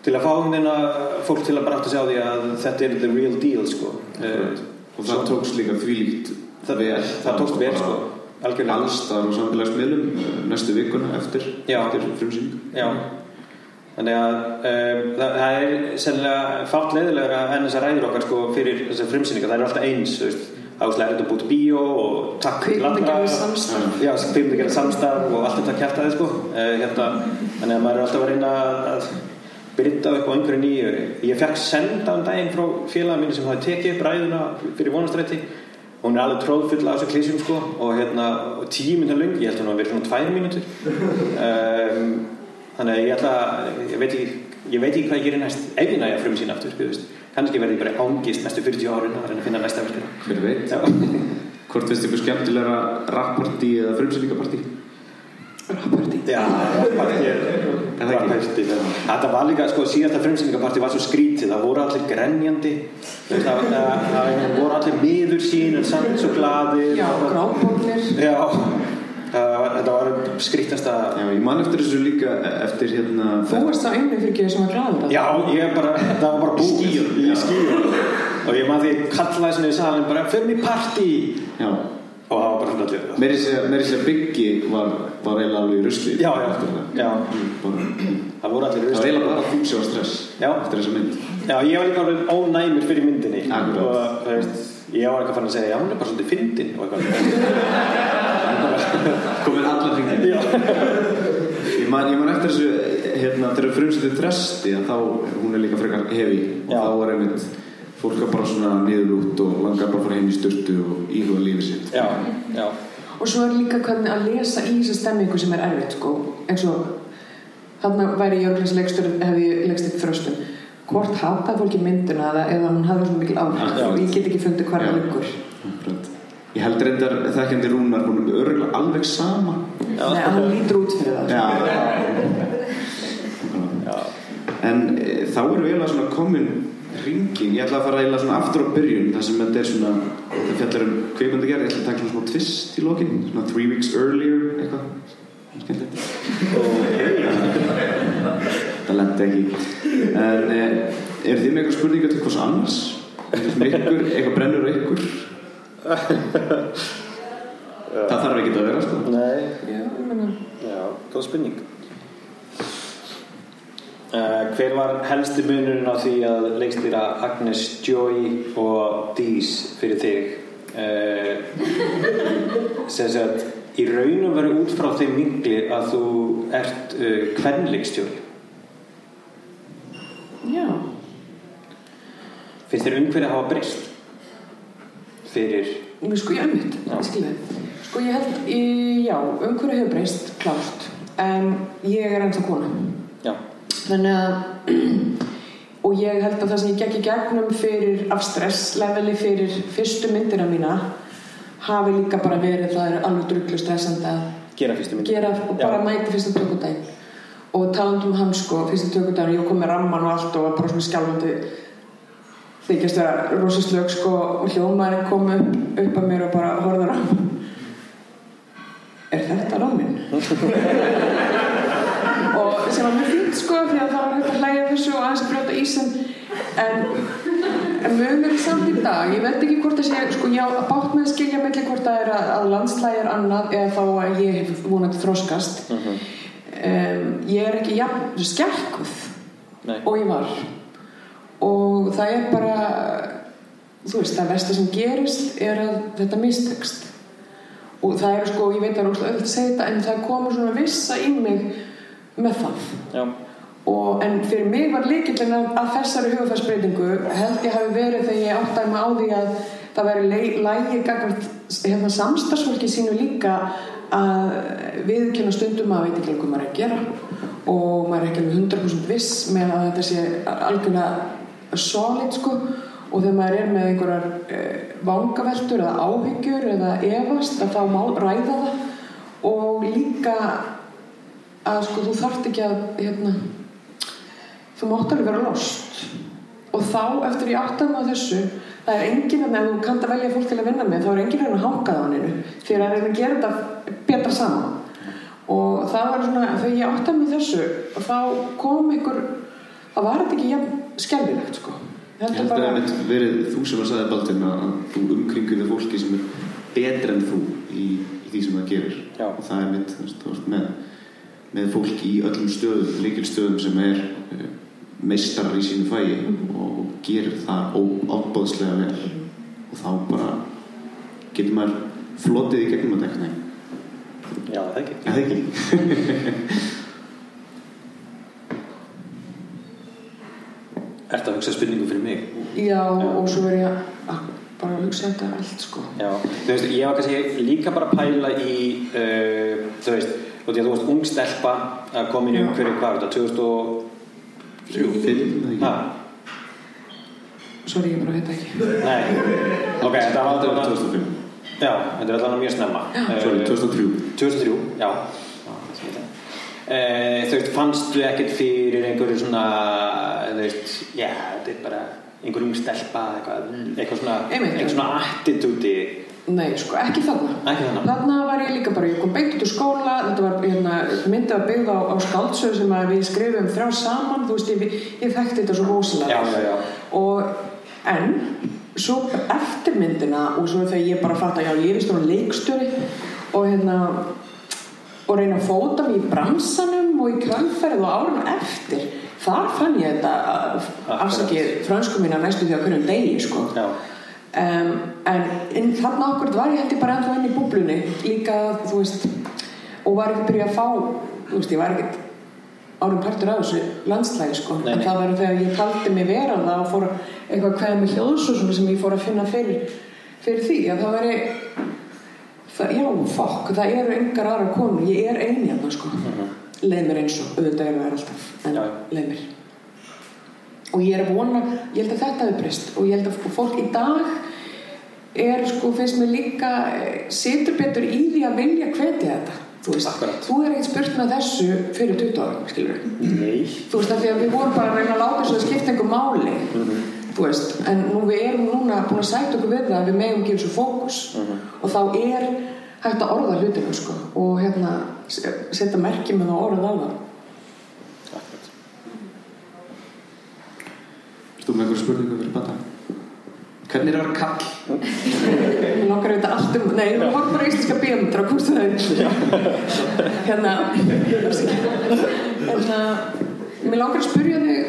Til að fá hérna fólk til að bara átta sig á því að þetta er the real deal sko. uh, Og það tókst líka þvílíkt það, vel. það tókst vel sko, algjörlega. Allstar og samfélagsmiðlum eh, næstu vikuna eftir, eftir frumsýningu. Já. Þannig að um, það, það er sennilega fátt leiðilegra en þessar ræður okkar sko, fyrir þessar frumsýningar, það er alltaf eins þú veist, er þetta búið bíó og takk allra. samstarf. Já, kvikmyndagerð samstarf og allt þetta kjartaði sko. uh, hérna, þannig að maður er alltaf að reyna að byrta upp á einhverju nýju ég fekk senda um daginn frá félagin mínu sem hafi tekið upp ræðuna fyrir vonastrætti hún er alveg tróðfull af þessu klísjum sko, og, hérna, og tíu minnur lung ég held að hún hafi verið svona tvær mínútur um, þannig að ég ætla ég veit ekki, ég veit ekki hvað ég gerir næst ef ég næja frum sín aftur veist. Kannski verði ég bara ángist næstu 40 árin að reyna að finna næsta verkefni Hver veit? Já. [LAUGHS] Hvort finnst ykkur skemmtilegra rappartí eða frumsýningapartí? Rappartí. Já, [LAUGHS] rappartí, já. Þetta var líka, sko, síðasta frumsýningapartí var svo skrítið, það voru allir grenjandi það, það, það voru allir miður sín en samt svo glaðir Já, grábólnir. Já, þetta var skrítasta Já, ég man eftir þessu líka eftir hérna Þú varst það einu fyrir ekki sem var glaður. Þetta. Já, ég bara, það var bara búið. já. skíun Og ég maður því kallaði svona í salin bara, förum í partí. Já, Og það var bara svona allir meiri sér, meiri sér byggi var, var eiginlega alveg í rusli. Já, já, já, Bara, það voru allir í það var rusli. eiginlega bara þú sem var stress Já. eftir þessa mynd. Já, ég var líka alveg ónæmur fyrir myndinni. Akkurat. Ég var eitthvað fann að segja já, hún er bara svolítið fyndin og eitthvað. [LAUGHS] Komin allar hringin Já, ég man, ég man eftir þessu hérna, þegar frumsýttið þresti að þá, hún er líka frekar hefi og Já. þá var einmitt fólk er bara svona niður út og langar bara að fara heim í styrtu og íhuga lífið sitt. Já, já, Og svo er líka hvernig að lesa í þessa stemmingu sem er erfitt sko. eins og þarna væri ég örglæs leikstur hefði ég leikst eitt þröstum hvort hataði fólki myndina eða, eða hún hafði svo mikil áhrif? Já. og ég get ekki fundið Já. það liggur. Akkurat. Ég held reyndar þekkjandi Rúnar hún er örgulega alveg sama. Nei, hann lítur út fyrir það. Já, [LAUGHS] já. En e, þá erum við eiginlega svona komin ringin, ég ætla að fara eiginlega svona aftur á byrjun þar sem þetta er svona þetta fjallar um kveikmyndagerð, ég ætla að taka svona smá twist í lokin, svona three weeks earlier eitthvað, skemmtilegt það lendi ekki en e, er þið með eitthvað spurningar til hvers annars? Ykkur, eitthvað brennur ykkur? [LAUGHS] það þarf ekki að vera sko Nei, Já, ég meina já, góð spurning uh, Hver var helsti munurinn á því að leikstýra Agnes Joy og Dís fyrir þig? Uh, sem sagt í raunum verið út frá þeim vingli að þú ert uh, kvenleikstjóri Já, finnst þér umhverju að hafa breyst? Fyrir sko ég ég skilði Sko ég held, í, já, umhverju hefur breyst klárt, en ég er ennþá kona. Já, Þannig að [CLEARS THROAT] og ég held að það sem ég gekk í gegnum fyrir af stressleveli fyrir fyrstu myndina mína hafi líka bara verið það er alveg drullu stressandi að gera fyrstu mynd gera og bara Já. mæta fyrsta tökudaginn og talandi um hann sko fyrsta tökudaginn, ég kom með ramman og allt og var bara svona skjálfandi. Þykjast vera rosa slög sko og hljómaðurinn kom upp, upp að mér og bara horfður á er þetta rammin? [LAUGHS] og sem var mjög fínt sko því að það var hægt að hlæja þessu og aðeins að brjóta ísinn. En, en munur samt í dag? Ég veit ekki hvort það sé sko já, bátt með að skilja melli hvort það er að, að landslægi er annað eða þá að ég hef vonandi þroskast um, ég er ekki jafn skjálkuð Nei. og ég var. Og það er bara þú veist, það versta sem gerist er að þetta mistekst. Og það er sko, ég veit að það er öll að segja þetta en það komur svona vissa í mig með það. Já, og, en fyrir mig var líkillin að, að þessari hugafærsbreytingu held ég hafi verið þegar ég áttaði mig á því að það væri lægi hérna, samstagsfólki sínu líka að viðkynna stundum að veit ekki hvað maður er að gera og maður er ekki alveg 100% viss með að þetta sé algjörlega solid sko. Og þegar maður er með einhverjar eh, vangaveltur eða áhyggjur eða efast að þá má ræða það. Og líka að sko þú þarft ekki að hérna, þú mátt alveg vera lost. Og þá eftir ég áttaði mig á þessu það er enginn að ef þú kannt að velja fólk til að vinna með þá er enginn að reyna að hanga það á hennu fyrir að reyna að gera þetta betra saman. Og það var svona þegar ég áttaði mig á þessu og þá kom ykkur það var þetta ekki jafn skelfilegt sko. Ég held að það verið þú sem að sagði Baldin að þú umkringur við fólki sem er betra en þú í, í því sem það gerir. Já. og það er mitt þú veist, með, með fólki í öllum stöðum, líkilstöðum sem er uh, meistarar í sínu fæi mm -hmm. og gerir það óbáðslega vel mm -hmm. og þá bara getur maður flotið í gegnum að dekna Já, það ekki Það ekki [LAUGHS] Er þetta að hugsa spurningu fyrir mig? Já, Já. og svo verður ég að bara hugsa um þetta allt sko Já, þú veist, ég var kannski líka bara að pæla í uh, þú veist, þú veist, ungstelpa að koma inn í umhverju hvað, þetta 2000 og 3-5 Sori, ég mér að heita ekki. Nei, ok, þetta var 2005 Já, þetta er allavega mjög snemma. Sori, 2003 2003, já. Uh, þú veist, fannst þú ekkert fyrir einhverju svona eh, þú veist, já, þetta er bara einhverjum stelpa eitthvað, eitthvað svona, eitthvað svona attitúti Nei, sko, ekki þarna. Ekki þarna? Þarna var ég líka bara, ég kom beint út úr skóla, þetta var hérna, myndið að byggða á, á skáldsöðu sem að við skrifum þrjá saman, þú veist, ég, ég þekkti þetta svo rosalega. Já, já, já. Og, en, svo eftir myndina og svo þegar ég bara fatt að já, ég vist svona leikstjóri og hérna, og reyna að fóta mig í bransanum og í kvæmferð og árun eftir, þar fann ég þetta afsakið frönsku mína næstu því að hverjum degi, sko. já, Um, en inn, þarna okkur var ég held ég bara ennþá inn í búblunni líka þú veist og var ekki að byrja að fá þú veist ég var ekkert árum partur af þessu landslægi sko. Nei, en nei. það var þegar ég taldi mig vera það og fór að- eitthvað kveða með hljóðs og svona sem ég fór að finna fyrir, fyrir því að það væri það, já, fokk, það eru engar aðra konur, ég er eini hérna sko. leið mér eins og auðvitað eru það alltaf en leið mér og ég er að vona, ég held að þetta hefur breyst. Og ég held að fólk í dag er sko, finnst mér líka eh, situr betur í því að vilja hvetja þetta. Þú veist, Akkurat. þú er ekkert spurt með þessu fyrir 20 ára, skilur Nei. þú veist, af því að við vorum bara að reyna að láta þess að skipta einhver máli þú veist, en nú við erum núna búin að sæta okkur við það að við megum gefa þessu fókus. Og þá er hægt að orða hlutinu sko. Og hérna se- setja merki með það orð á það Akkurat. Erst þú með einhverju spurningu fyrir bata? Hvernig er að vera kall? Mér langar auðvitað allt um, nei, þú var bara íslenska bíómyndir á komstu það hérna hérna mér langar að spyrja þig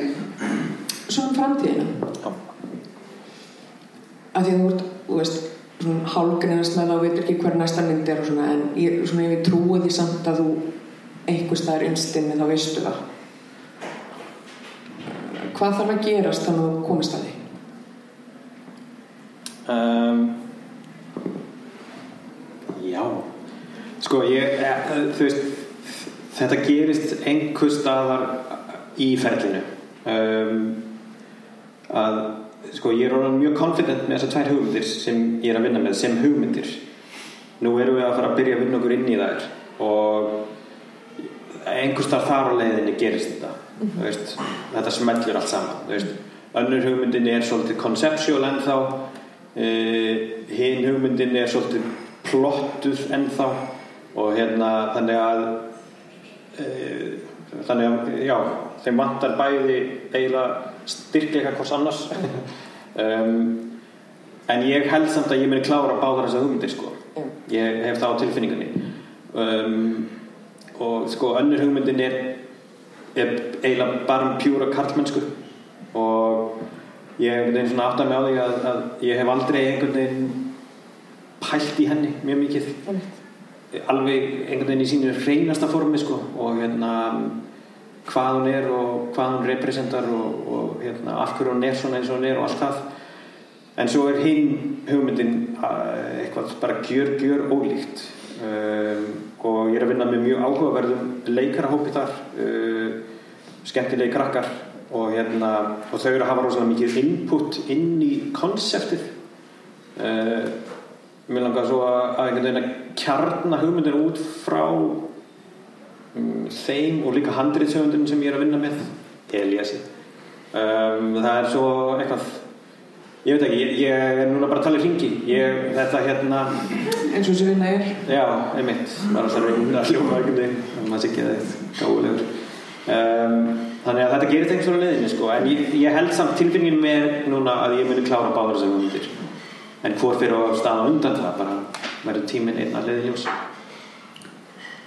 svona um framtíðina Já. að því að þú ert, þú veist svona hálgreinast með það og veitur ekki hver næsta mynd er og svona, en ég, svona ég trúi því samt að þú einhver staðar innstinni þá veistu það hvað þarf að gerast þannig að þú komist að því? Um, já. Sko ég eh, veist þetta gerist einhver staðar í ferlinu. Um, að sko ég er orðin mjög confident með þessar tvær hugmyndir sem ég er að vinna með sem hugmyndir. Nú erum við að fara að byrja að vinna okkur inn í þær og einhver staðar þar á leiðinni gerist þetta þú veist, þetta smellur allt saman önnur hugmyndin er svolítið conceptual ennþá. Uh, hinn hugmyndin er svolítið plottuð ennþá. Og hérna þannig að uh, þannig að já, þeim vantar bæði eiginlega styrkleika hvers annars. [LAUGHS] Um, en ég held samt að ég muni klára báðar þessar hugmyndir sko. Ég hef það á tilfinningunni. Um, og sko önnur hugmyndin er eiginlega bara um pjúra karlmennsku. Og ég hef einhvern veginn svona átt að mig á því að, að ég hef aldrei einhvern veginn pælt í henni mjög mikið. Alveg einhvern veginn í sínu reynasta formi sko. Og hérna hvað hún er og hvað hún representar og, og hérna, af hverju hún er svona eins og hún er og allt það. En svo er hinn hugmyndin eitthvað bara gjör, gjör ólíkt. Um, og ég er að vinna með mjög áhugaverðum leikarahópi þar uh, skemmtilegi krakkar og, hérna, og þau eru að hafa rosalega mikið input inn í konseptið. Uh, mér langar svo að, að einhvern veginn að kjarna hugmyndin út frá um, þeim og líka handriðsöfundin sem ég er að vinna með Eliassi um, það er svo eitthvað ég veit ekki, ég, ég er núna bara að tala í ringi ég, þetta hérna eins og þessi vinna er. Já, einmitt, bara alltaf reyna að hljóma einhvern veginn, þannig að maður sé ekki að þetta gáðulegur um, þannig að þetta gerir þetta einhverja leiðinni sko. En ég, ég held samt tilfinningin með núna að ég muni klára báður þessar hugmyndir. En hvor fyrir á staða undan það? Bara verður tíminn einn að leiði ljós.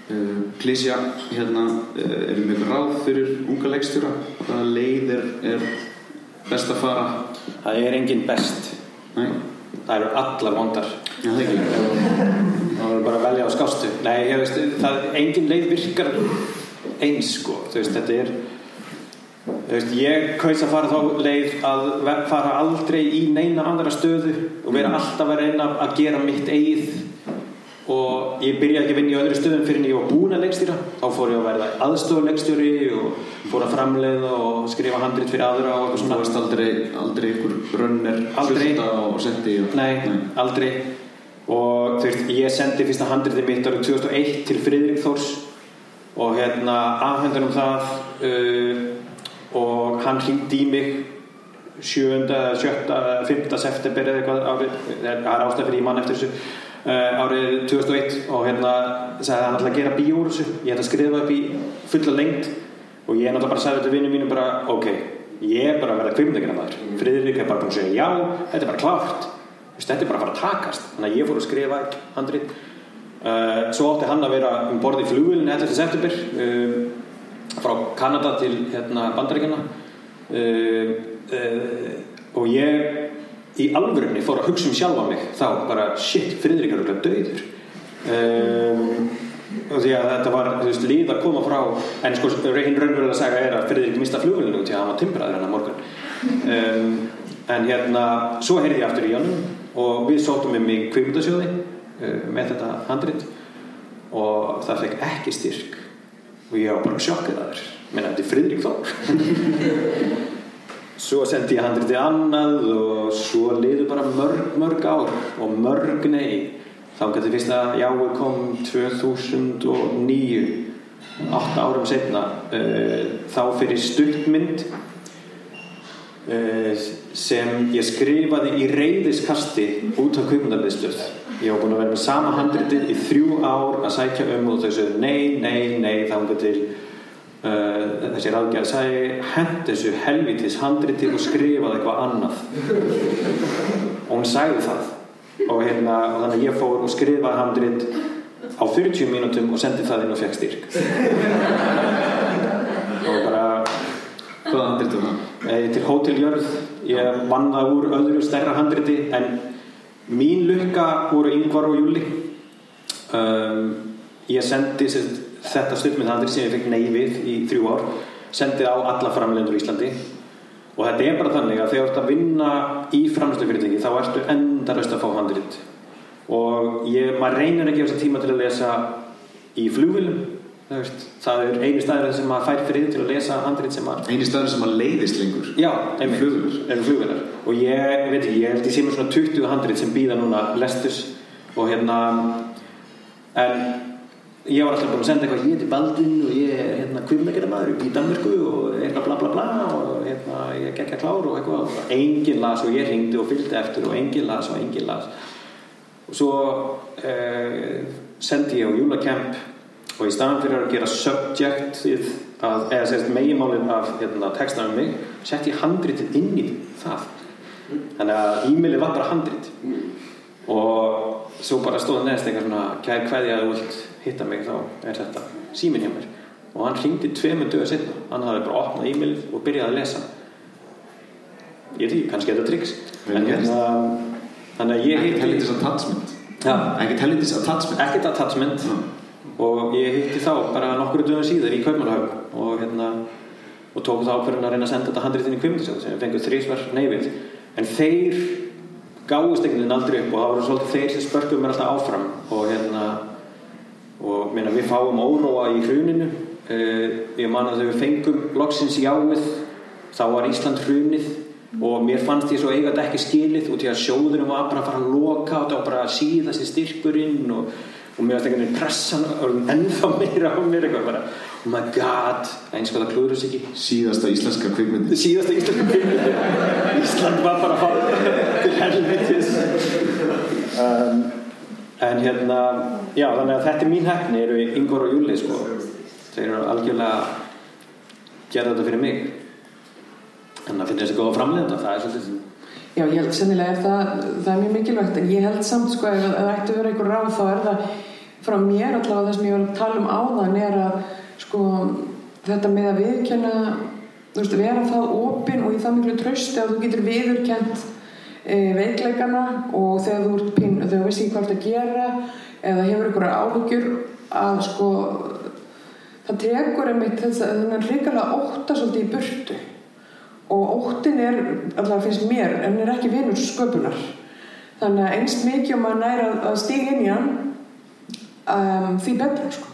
Uh, Klísja, hérna, uh, erum við ráð fyrir unga leikstjóra? Hvaða leið er, er best að fara? það er engin best. Nei, það eru allar vondar. Já, það ekki. Það verður bara að velja á skástu nei, ég veist, það engin leið virkar eins sko, þú veist, þetta er veist, ég kaus að fara þá leið að fara aldrei í neina andra stöðu og vera alltaf að reyna að gera mitt eigið. Og ég byrjaði ekki að vinna í öðru stöðum fyrir en ég var búin að leikstýra. Þá fór ég að verða aðstofleikstjóri og fór að framleiða og skrifa handrit fyrir aðra og eitthvað svona. aldrei, aldrei ykkur runner Aldrei. sulta og og... Nei, aldrei og þú veist, ég sendi fyrsta handritið mitt árið 2001 til Friðrik Þórs og hérna afhendur um það uh, og hann hringdi í mig 7. 7. 5. september eða eitthvað árið, það er ástæð fyrir ég mann eftir þessu uh, árið 2001 og hérna sagði hann alltaf að gera bíó úr þessu ég ætla að skrifa upp í fulla lengt og ég náttúrulega bara sagði þetta vinnum mínum bara ok, ég er bara að verða kvimdegina maður Friðrik er bara búin að segja já, þetta er bara klárt Er bara að fara að takast. Þannig að ég fór að skrifa handrit. Uh, svo átti hann að vera um borði í flugvillin 11. september uh, frá Kanada til hérna, bandaríkjana uh, uh, og ég í alvörunni fór að hugsa um sjálfa mig. Þá bara shit, Friðrik er döður og því að þetta var veist, líð að koma frá en sko hinn raunverulega saga er að Friðrik mista flugvélinu út í að hann var timbraður hennar morgun. Um, en hérna svo heyrði ég aftur í honum og við sóttum um í kvimundasjóði uh, með þetta handrit. Og það fekk ekki styrk. Og ég var bara sjokkið að þér. Menn þetta er Friðrik Þór. [LAUGHS] Svo sendi ég handriti annað og svo liður bara mörg, mörg ár. Og mörg nei. Þá getur fyrst að jáu kom 2009 8 árum setna uh, þá fyrir stuttmynd. Uh, sem ég skrifaði í reyðiskasti út af kvikmyndarmiðstöð ég var búin að vera með sama handritið í þrjú ár að sækja um og sögðu nei, nei, nei þá getur til uh, þessi ráðgjörð sagði hend þessu helvitis handriti og skrifaði eitthvað annað. Og hún sagði það. Og, hérna, og þannig að ég fór og skrifaði handrit á 40 mínútum og sendi það inn og fekk styrk Hvaða handrit það? eh, til hóteljörð ég vann það úr öðru stærra handriti en mín lukka voru yngvar og júli um, ég sendi þetta stundmynd handrit sem ég fekk nei við í þrjú ár sendi á alla framlendur í Íslandi. Og þetta er bara þannig að þegar þú ert að vinna í framlendufyrirtæki þá ertu endaröst að fá handrit. Og ég, maður reynir ekki á þessa tíma til að lesa í flugvilum það er einu staður sem maður fær fyrir til að lesa handrit sem maður Einu staður sem að leiðist lengur Já. Eru flugvélar. Og ég, veit ekki, ég held ég sé með svona 20 handrit sem býða núna lestus og hérna en ég var alltaf búin að senda eitthvað ég heiti Baldvin og ég er hérna kvimleikina maður í Danmörku og eitthvað bla bla bla og hérna ég gekk að klár og eitthvað og enginn las og ég hringdi og fylgdi eftir og enginn las og enginn las og svo eh, sendi ég á júlakemp og í staðan fyrir að gera subjectið að, eða sérst meginmálið af hérna, textanum mig sett ég handritið inn í það. Þannig að e-mailið var bara handrit. Og svo bara stóð neðst eitthvað svona kær kveði að þú vilt hitta mig þá er þetta síminn hjá mér. Og hann hringdi tveimur dögur setna hann hafði bara opnað e-mailið og byrjaði að lesa. Ég ekki, kannski þetta triks. En hérna þannig að ég Já. Ekkert attachment. Ekkert attachment og ég hitti þá bara nokkru dögum síðar í Kaupmannahöfn og hérna og tók það ákverðin að reyna að senda þetta handritin í kvimundasjóð sem fengum þrísvar neyfið en þeir gáðust einhvern veginn aldrei upp og það voru svolítið þeir sem spörkuðu mér alltaf áfram. Og hérna og meina, við fáum óróa í hruninu. Uh, ég man að þegar við fengum loksins jáið þá var Ísland hrunið. Og mér fannst ég svo eiga þetta ekki skilið út í að sjóðunum var bara að fara að loka og það var bara að síðast í styrkurinn og, og mér varst einhvern veginn pressan og ennþá meira á mér eitthvað bara oh my god, eins og það klúður þess ekki. Síðasta íslenska kvikmyndi síðasta íslensku kvikmynd Ísland var bara fara til helvitis. Um, en hérna já þannig að þetta er mín hefni eru Ingvar og Júli sko. Þeir eru algjörlega gera þetta fyrir mig. En það finnir þessi góða framleiðanda það er svolítið Já, ég held sennilega er það, það er mjög mikilvægt. En ég held samt sko ef það ætti að vera einhver ráð þá er það frá mér allavega það sem ég var að tala um áðan er að sko þetta með að viðkenna þú veist, vera það opinn og í það miklu trösti að þú getur viðurkent e, veikleikana og þegar þú pinn, þegar þú veist ekki hvað þetta gera eða hefur einhverja áhugjur að sko það tekur einmitt þess að þennan hrikalega ótta svolítið í burtu. Og óttin er, allavega finnst mér en er ekki vinur sköpunar. Þannig að einst mikið um að næra að stíga inn í hann um, því betra sko.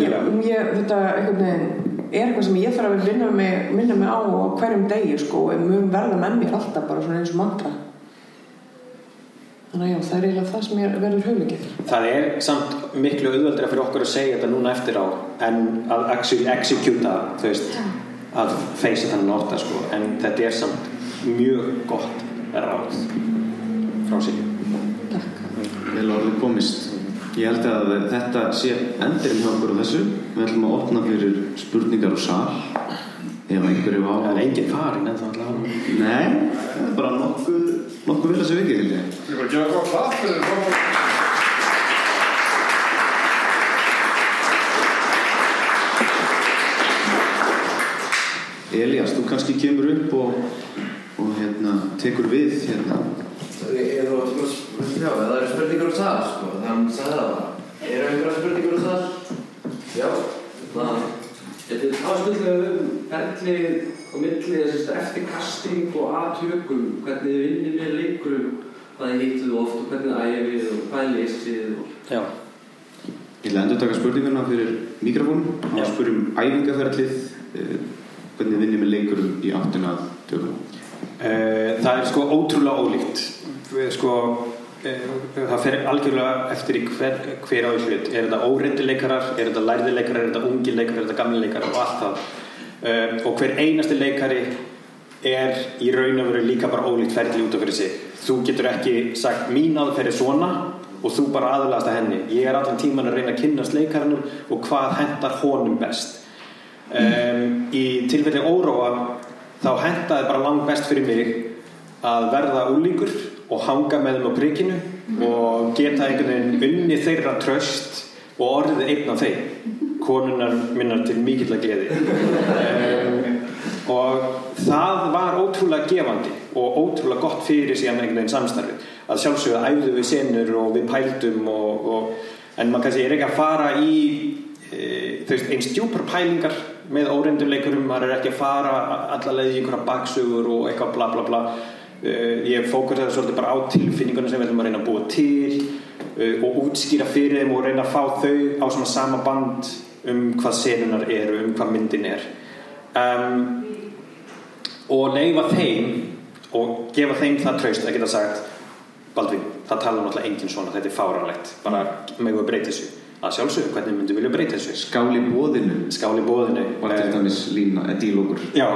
Ég, ég, þetta er eitthvað sem ég þarf að vinna mig, minna mig á hverjum degi sko og mun verða með mér alltaf bara svona eins og mantra. Þannig að já, það er eiginlega það sem ég verður hugleikið það er samt miklu auðveldra fyrir okkur að segja þetta núna eftir á en að actually executa þú veist að feysa þannig orða sko en þetta er samt mjög gott ráð frá sig Vel orðið komist Ég held að þetta sé endurinn hjá okkur á þessu. Við ætlum að opna fyrir spurningar og sal Ef einhverju á það er engin farin en það allavega Nei, það er bara nokkuð nokkuð vel að sé vikið held ég var að gefa gott það fyrir það. Elías, þú kannski kemur upp og, og hérna, tekur við hérna. Ég er að, já, það eru spurningar úr það, sko, þannig að það var. Eru einhverja spurningur um það? Já. Það, þetta er aðstundlega um ferlið og millið eftir casting og aðtökum, hvernig þið vinnir með leikurum, hvað þið hittuð oft og hvernig þið æfið og hvað þið lesið og... Já. Ég að endur taka spurninguna fyrir mikrofónum Já. og spyrjum æfingaferlið eh, hvernig vinnir með leikurum í áttina að tökum Eh, Það er sko ótrúlega ólíkt Við sko það fer algjörlega eftir í hver, hver á hlut. Er þetta óreindileikarar, er þetta lærðileikarar er þetta ungi leikarar, er þetta gamli leikarar og allt það. Eh, og hver einasti leikari er í raun og veru líka bara ólíkt ferli út af fyrir sig. Þú getur ekki sagt mín aðferð er svona og þú bara aðlast að henni. Ég er allan tíman að reyna að kynnast leikarannum og hvað hendar honum best. Um, í tilfelli óróa þá hendaði bara langt best fyrir mig að verða úlíkur og hanga með þeim á prikinu og geta einhvern veginn unni þeirra tröst og orðið einn af þeim. Konunar minnar til mikill að gleði. Um, og það var ótrúlega gefandi og ótrúlega gott fyrir síðan einhvern veginn samstarfi að sjálfsögðu æfðu við senur og við pældum og, og, en maður kannski er ekki að fara í e, veist, eins djúpar pælingar með óreinduleikurum, maður er ekki að fara allavega í einhverja baksögur og eitthvað bla bla bla ég fókusaði svolítið bara á tilfinninguna sem við ætlum að reyna að búa til uh, og útskýra fyrir þeim og reyna að fá þau á svona sama band um hvað senunar eru, um hvað myndin er. Um, og leifa þeim og gefa þeim það traust að geta sagt Baldvin, það tala náttúrulega enginn svona þetta er fáranlegt, bara megum við breyta þessu að sjálfsögðu, hvernig myndum við vilja breyta þessu? Skáli bóðinu skál í bóðinu var til dæmis lína, eða dílókur. Já,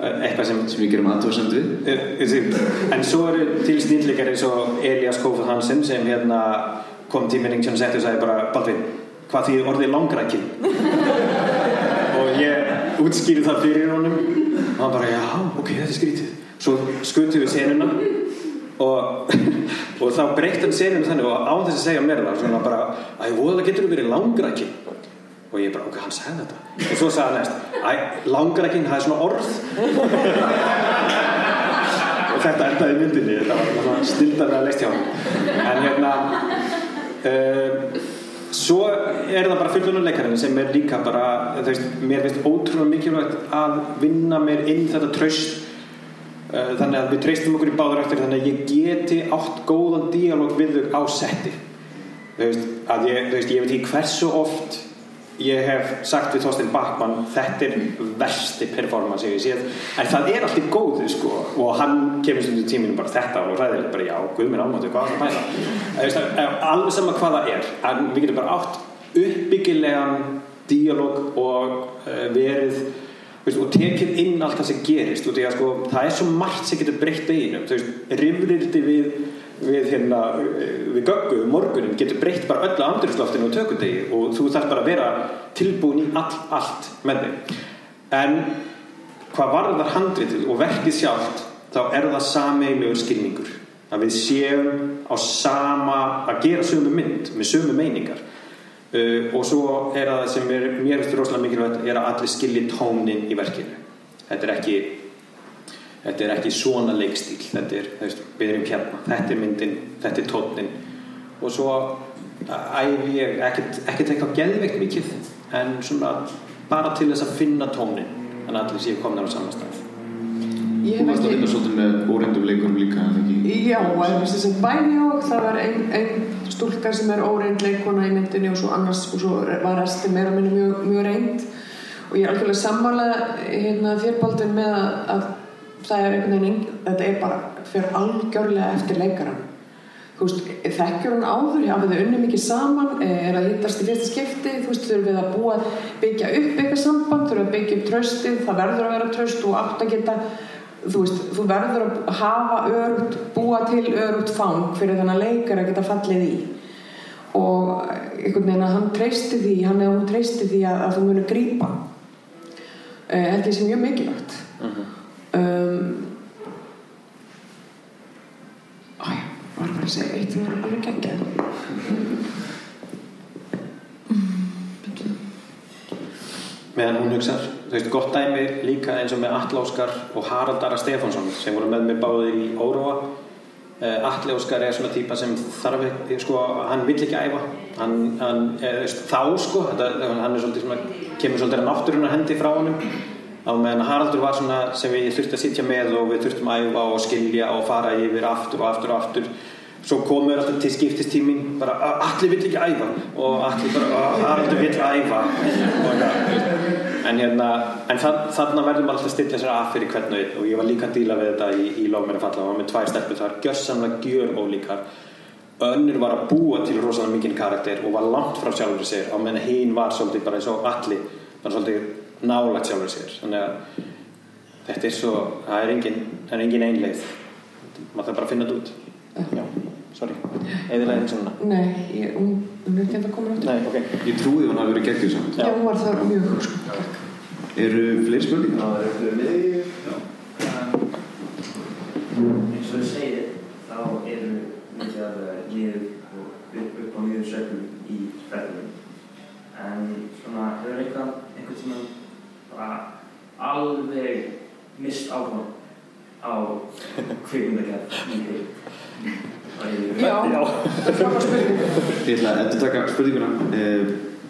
eitthvað sem sem við gerum aðtöðsend við. Eh, eh, en svo eru til snýndleikar eins og Elias Kofod Hansen sem hérna kom til minning sem setti og sagði bara Baldvin, hvað þýðir orðið langrækin [LAUGHS] og ég útskýri það fyrir honum. Og hann bara, já, ok, þetta er skrítið. Svo skutum við senuna og, og þá hann senuna þannig og á þess að segja mér það svona bara, æ, voðalega getur þú verið langrækin og ég bara, ok, hann sagði þetta. Og svo sagði hann næst, æ, langrækin það er svona orð. Og þetta endaði myndinni þetta var svona snildarlega leist hjá hann en hérna uh, svo er það bara fullunarleikarinn sem er líka bara veist, mér finnst ótrúlega mikilvægt að vinna mér inn þetta tröst þannig að við treystum okkur í báður eftir þannig að ég geti átt góðan díalóg við þau á setti. Þú veist, að ég, veist, ég veit ekki hversu oft ég hef sagt við Þorstein Bakmann þetta er versti performance ég séð, en það er alltaf góðu sko, og hann kemur stundu tíminu bara þetta og ræðilegt bara já, guð mér ámáttu hvað er það að bæta alveg sama hvað það er. En við getum bara átt uppbyggilegan díalóg og uh, verið veist, og tekið inn allt það sem gerist því að sko, það er svo margt sem getur breytt einum, þú veist, rifrildi við við hérna, við göggu um morgunin getur breytt bara öllu andrúsloftinu og tökundegi og þú þarf bara að vera tilbúin í all, allt með þig en hvað varðar handritið og verkið sjálft þá er það sameiginlegur skilningur. Að við séum á sama að gera sömu mynd með sömu meiningar uh, og svo er það sem er, mér finnst rosalega mikilvægt er að allir skilji tónin í verkinu. Þetta er ekki þetta er ekki svona leikstíl þetta er, veist, við erum hérna þetta er myndin, þetta er tónin og svo æfi ég ekkert, eitthvað geðveikt mikið en svona bara til þess að finna tónin en allir séu komin á saman stað. Ég Þú varst að vinna svolítið með óreindum leikurum líka eða ekki? Já, en þess að bæni og það var ein, ein stúlka sem er óreind leikona í myndinni og svo annars og svo var restin meira minni mjög, mjög reind og ég er algjörlega sammála hérna, þérbaldin með að, að það er einhvern veginn þetta er bara fyrir algjörlega eftir leikaran þú veist, þekkjur hann áður? Hafið þið unni mikið saman er að hittast í fyrsta skipti þú veist, þurfum við að búa byggja upp eitthvað samband þurfum að byggja upp tröstið það verður að vera tröst og átt að geta þú veist, þú verður að hafa örugt, búa til örugt fang fyrir þannig að leikar að geta fallið í. Og einhvern veginn að hann treysti því hann eða hún treysti því að, að þú muni grípa. Uh, held ég sem mjög mikilvægt. Um, Æ, var bara að segja eitt sem var alveg geggjað. Meðan hún hugsar þú veist, gott dæmi líka eins og með Atla Óskar og Harald Ara Stefánsson sem voru með mig báðir í Óróa. Uh, Atli Óskar er svona típa sem þarf ekki, sko, hann vill ekki æfa. Hann, hann eða, veist, þá sko þetta, hann er svolítið svona, kemur svolítið að náttúruna hendi frá honum. Á meðan Haraldur var svona sem við þurftum að sitja með og við þurftum að æfa og skilja og fara yfir aftur og aftur og aftur. Svo komur alltaf til skiptistímin bara allir vill ekki æfa. Og allir bara Haraldur vill æfa. Og, en hérna en þann, þannig verðum við alltaf stilla sér af fyrir hvern og ég var líka að díla við þetta í, í lofmér að falla og var með tvær stelpur. Það var gjörsamlega gjör ólíkar önnur var að búa til rosalega mikinn karakter og var langt frá sjálfur sér. Á meðan hinn var svolítið bara eins og allir bara svolítið nálægt sjálfur sér. Þannig að þetta er svo það er engin, engin einleið maður þarf bara að finna þetta út. Já, sorry, eðilega eins og svona Nei, ég, hún, hún er ekki enda komin áttur. nei, ok, Ég trúi hún hafi verið geggjur samt. Já, hún var það mjög, sko. Eru fleiri spurningar? Það er fyrir mig, já. Um, eins og þið segir, þá eru mikið af líður upp, upp á mjög sögum í ferðunum. En svona, hefur eitthvað, einhvern tíma bara alveg mist áhuga á kvikmyndagerð í því? Já, það er frábær spurning. Ég ætla að endur taka spurninguna. Eh,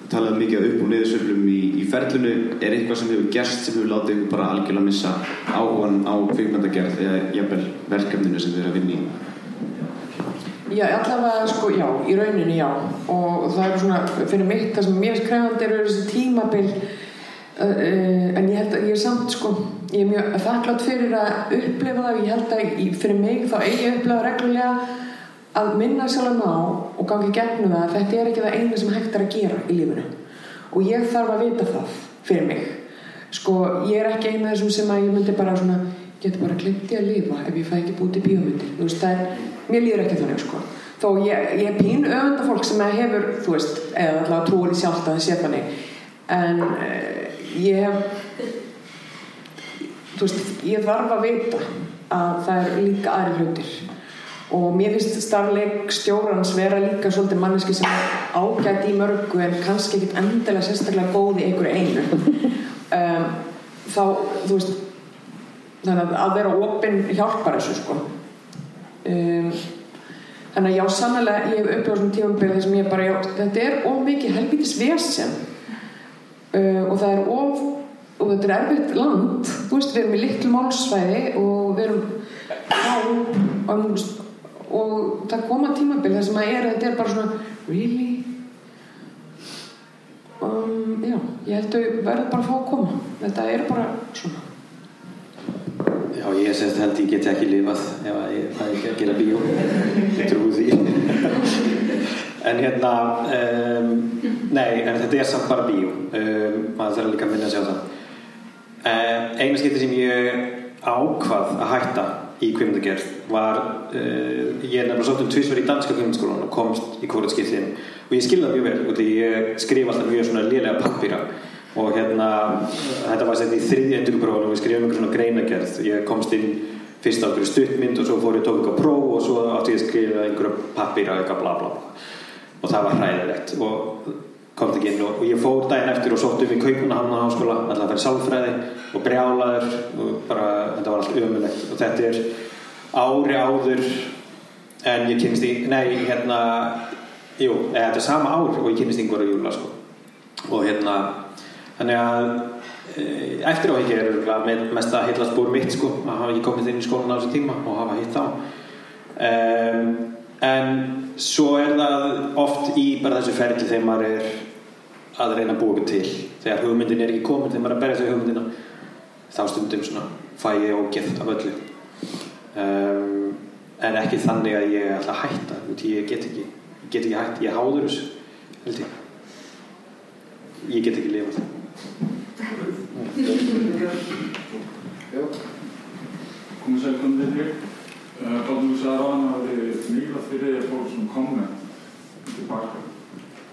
talaðu mikið upp- og niðursöflum í, í ferlunu. Er eitthvað sem hefur gerst sem hefur látið ykkur bara algjörlega missa áhugan á kvikmyndagerð eða jafnvel verkefninu sem þið eru að vinna í? Já, allavega, sko, já, í rauninni já og það er svona, fyrir mitt það sem mér er krefandi eru þessi tímabil uh, uh, en ég held að ég er samt, sko ég er mjög þakklátt fyrir að upplifa það ég held að í- fyrir mig þá eigi ég að upplifa reglulega að minna sjálf á og gangi gegnum það að þetta er ekki það eina sem hægt er að gera í lífinu. Og ég þarf að vita það fyrir mig. Sko, ég er ekki eina af þessum sem að ég myndi bara svona geti bara í að lifa ef ég fæ ekki búti í bíómyndir. Þú veist, það er, mér líður ekki þannig sko. Þó ég, ég er pín öfunda fólk sem hefur, þú veist, eða alltaf trúið að það sé þannig. En uh, ég hef þú veist, ég þarf að vita að það er líka aðri hlutir og mér finnst starfleik stjórans vera líka svolítið manneski sem ágætt í mörgu en kannski ekkit endilega sérstaklega góð í einhverju einu. Um, þá, þú veist þannig að að vera opinn hjálpar þessu sko. Um, þannig að já, sannlega ég hef upplifað svona tímabili þar sem ég bara já, þetta er of mikið helvítis vesen. Uh, og það er of og þetta er erfitt land. Þú veist, við erum í litlu málsvæði og við erum á og, og það koma tímabil þar sem að er, þetta er bara svona really? Um, já, ég held að við verðum bara að fá að koma. Þetta er bara svona. Já, ég semst held ég geti ekki lifað ef að ég fæ ekki að gera bíó. Ég trúi því. En hérna um, nei, en þetta er samt bara bíó. Um, maður þarf líka að minna að sjá það. Um, eina skipti sem ég ákvað að hætta í kvimdagerð var uh, ég er nefnilega svolítið tvísverð í danska kvimdaskólan og komst í hvort skiptin og ég skilði það mjög vel og því ég skrif alltaf mjög svona lélega pappýra og hérna þetta var sett í þriðja endurprófun og við skrifum einhver svona greinagerð ég komst inn fyrst á einhverju stuttmynd og svo fór ég tók eitthvað próf og svo átti ég að skrifa einhverju pappýra eitthvað bla bla. Og það var hræðilegt. Og kom ekki inn og, og ég fór daginn eftir og sótt um í Kaupunahamna háskóla alltaf að vera sálfræði og brjálaður og bara þetta var allt ömulegt og þetta er ári áður en ég kynst í, nei hérna jú, eða, þetta er sama ár og ég kynst yngvar á júla sko. og hérna þannig að e, eftir á ekki er mest að heila spór mitt sko, að hafa ekki komið inn í skólan á þessu tíma og hafa hitt þá um, en svo er það oft í bara þessu ferli þegar maður er að reyna að búa eitthvað til þegar hugmyndin er ekki komin þegar maður er að berja sig hugmyndina þá stundum svona fæ ég ógeð af öllu um, en ekki þannig að ég ætla að hætta ég get ekki ég get ekki hætt, ég háður þessu ég ég get ekki lifað Já. Komið sér komið þér. Báðum þú sagði ráðan að það er mikilvægt fyrir að fólk sem komið tilbaka.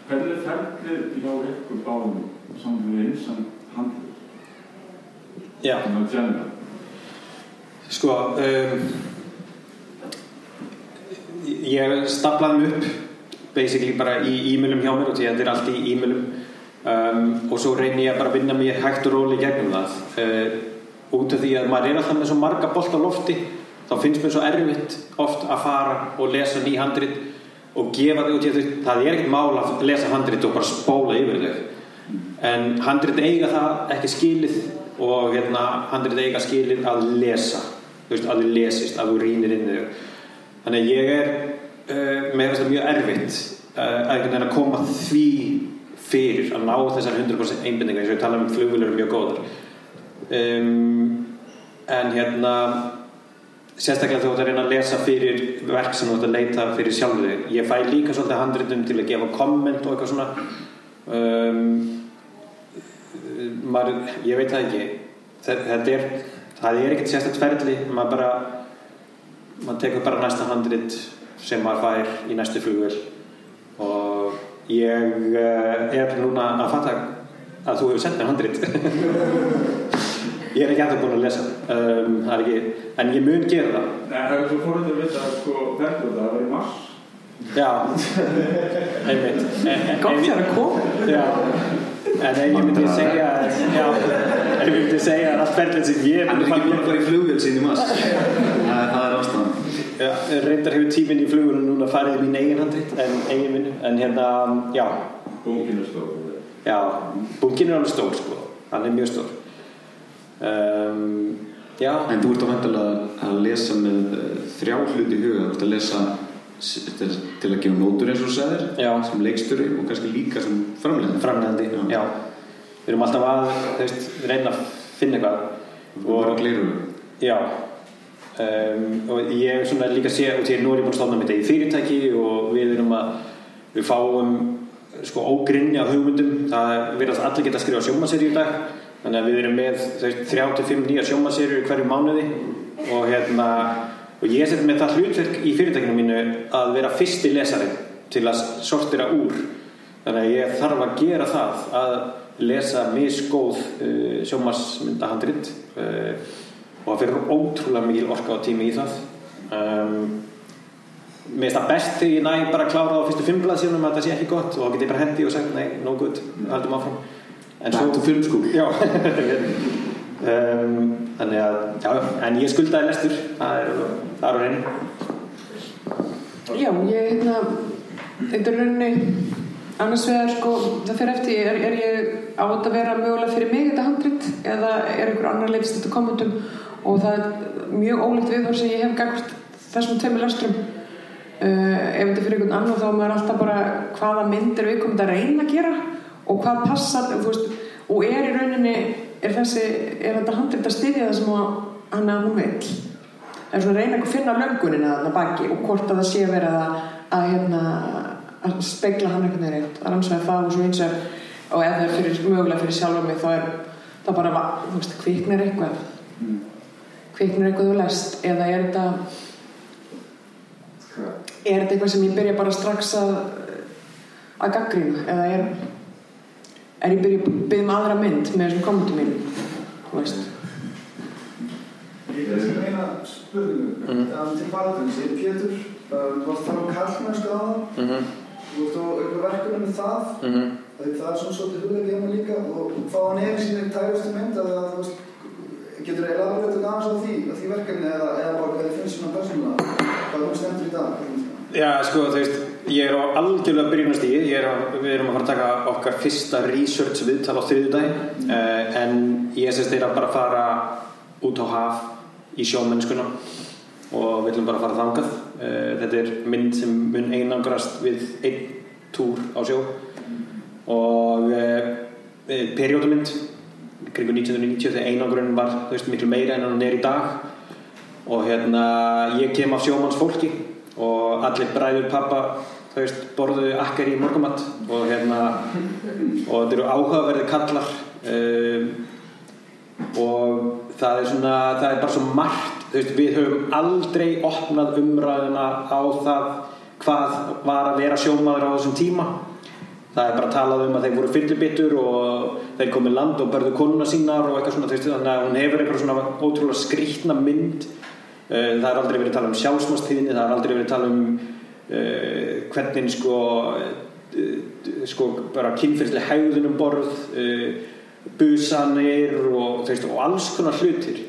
Hvernig er ferlið hjá ykkur báðum saman við eins en handlið? Já, Þannig að tjena. sko um, ég staplaði mig upp basically bara í e-mailum hjá mér og því að þetta er allt í e-mailum um, og svo reyni ég bara að vinna mér hægt og róli gegnum það uh, út af því að maður er alltaf með svo marga bolt á lofti þá finnst mér svo erfitt oft að fara og lesa ný handrit og gefa þau út í að það er ekkert mál að lesa handrit og bara spóla yfir þau. En handrit eiga það ekki skilið og hérna, handrit eiga skilið að lesa. Þú veist, að þau lesist, að þú rýnir inn í þau. Þannig að ég er uh, með þess að mjög erfitt uh, að koma því fyrir að ná þessar 100% einbindinga eins og ég tala um flugvölur mjög góðar. Um, en hérna sérstaklega þú ert að reyna að lesa fyrir verk sem þú ert að leita fyrir sjálfur þig. Ég fæ líka svolítið handritum til að gefa komment og eitthvað svona. Um, maður, ég veit það ekki. Þetta er það er ekkert sérstætt ferli. Maður bara maður tekur bara næsta handrit sem maður fær í næstu flugvel og ég uh, er núna að fatta að þú hefur sendt mér handrit. [LAUGHS] Ég er ekki alltaf búin að lesa um, það er ekki, en ég mun gera það. Nei, það er svo fórhundur að vita að sko verður það að vera í mars. já. [LAUGHS] Einmitt. En- en- en- þér að koma já. En ég myndi segja já, ég myndi segja að allt ferlið sem ég Hann er ekki búin að fara í flugvél sín í mass Það er- það er ástæðan. Já, reyndar hefur tíminn í flugunum núna farið í mín eigin handrit en eigin vinnu, en hérna, já. Bókinu stóð. já, bunkin er alveg stór sko. Hann er mjög stór. Um, já, En þú ert á vendalega að lesa með eh, þrjá hluti í huga. Þú ert að lesa til, til að gefa nótur eins og þú sagðir Já. sem leiksturi og kannski líka sem framlegandi, við erum alltaf að, veist, reyna að finna eitthvað. Og um, og ég er svona líka sé og því nú er ég búin að stofna mitt í fyrirtæki og við erum að við fáum sko ógrinni af hugmyndum. Það verðast allir geta að skrifa sjómaserju í dag þannig að við erum með 35 nýja sjómaserju hverju mánuði og hérna og ég seti með það hlutverk í fyrirtækinu mínu að vera fyrsti lesari til að sortira úr. Þannig að ég þarf að gera það að lesa misgóð uh, sjómasmyndahandrit uh, og það fyrir ótrúlega mikil orka á tími í það. Um, mér finnst það best þegar ég næ bara að klára á fyrstu fimm blaðsíðunum að það sé ekki gott og þá get ég bara hendi og sagt nei, no good, haldum áfram en Back to film school. já. [LAUGHS] Um, þannig að já, en ég skuldaði lestur. Það er, á reyni Já, ég hérna þetta er rauninni annars vegar sko, það fyrir eftir er, er ég á þetta að vera mögulega fyrir mig þetta handrit eða er einhver annar leifist þetta kommentum og það er mjög ólíkt viðhór sem ég hef gagvart þessum tveimur lestrum uh, ef þetta fyrir einhvern annar þá er maður alltaf bara hvaða myndir við komum að reyna að gera og hvað passar veist, og er í rauninni er þessi, er þetta handrit að styðja það sem að hann að hún það er svona að reyna að finna löngunina þarna baki og hvort að það sé verið að, að, hérna, að spegla hann veginn rétt, að rannsvæða það og svo eins er og ef það er fyrir, mögulega fyrir sjálfa mig þá er það bara, veist, kviknir eitthvað. Kviknir eitthvað þú lest eða er þetta er þetta eitthvað sem ég byrja bara strax að að gaggrina eða er er ég byrja að byrja um aðra mynd með þessum kommentum mínum þú veist. Ég er sem eina spurningu. Um, til Baldvins, ég er Pétur um, þú varst að tala um kallmennsku á það mm -hmm. þú varst á eitthvað verkefni með það. Mm -hmm. það er það svona svolítið hugleik hjá mig líka. Og fá hann yfir síðan tægustu mynd að það, þú veist, getur eiginlega alveg þetta aðeins á því, á því verkefni eða, eða bara hvað þið finnst svona persónulega hvað þú stendur í dag? Já, sko, þú veist, ég er á algjörlega á, við erum að fara að taka okkar fyrsta research viðtal á þriðjudaginn. Uh, en ég sést þeirra bara að fara út á haf í sjómennskuna og við ætlum bara fara þangað. Uh, þetta er mynd sem mun einangrast við einn túr á sjó. Og uh, periódumynd kringu 1990 þegar einangrun var veist, miklu meira en hann er í dag. Og hérna ég kem af sjómannsfólki og allir bræður pappa þú veist, borðuðu akkar í morgumatt og hérna og þetta eru áhugaverði kallar um, og það er svona það er bara svo margt þú veist, við höfum aldrei opnað umræðuna á það hvað var að vera sjómaður á þessum tíma. Það er bara talað um að þeir voru fyllibittur og þeir komið land og börðu konuna sínar og eitthvað svona, þú veist, þannig að hún hefur eitthvað svona ótrúlega skrýtna mynd. Uh, það er aldrei verið að tala um sjálfsmástíðinni það er aldrei verið að tala um uh, hvernig sko uh, sko bara kynferðslega hægðun um borð busanir og, veist, og alls konar hlutir.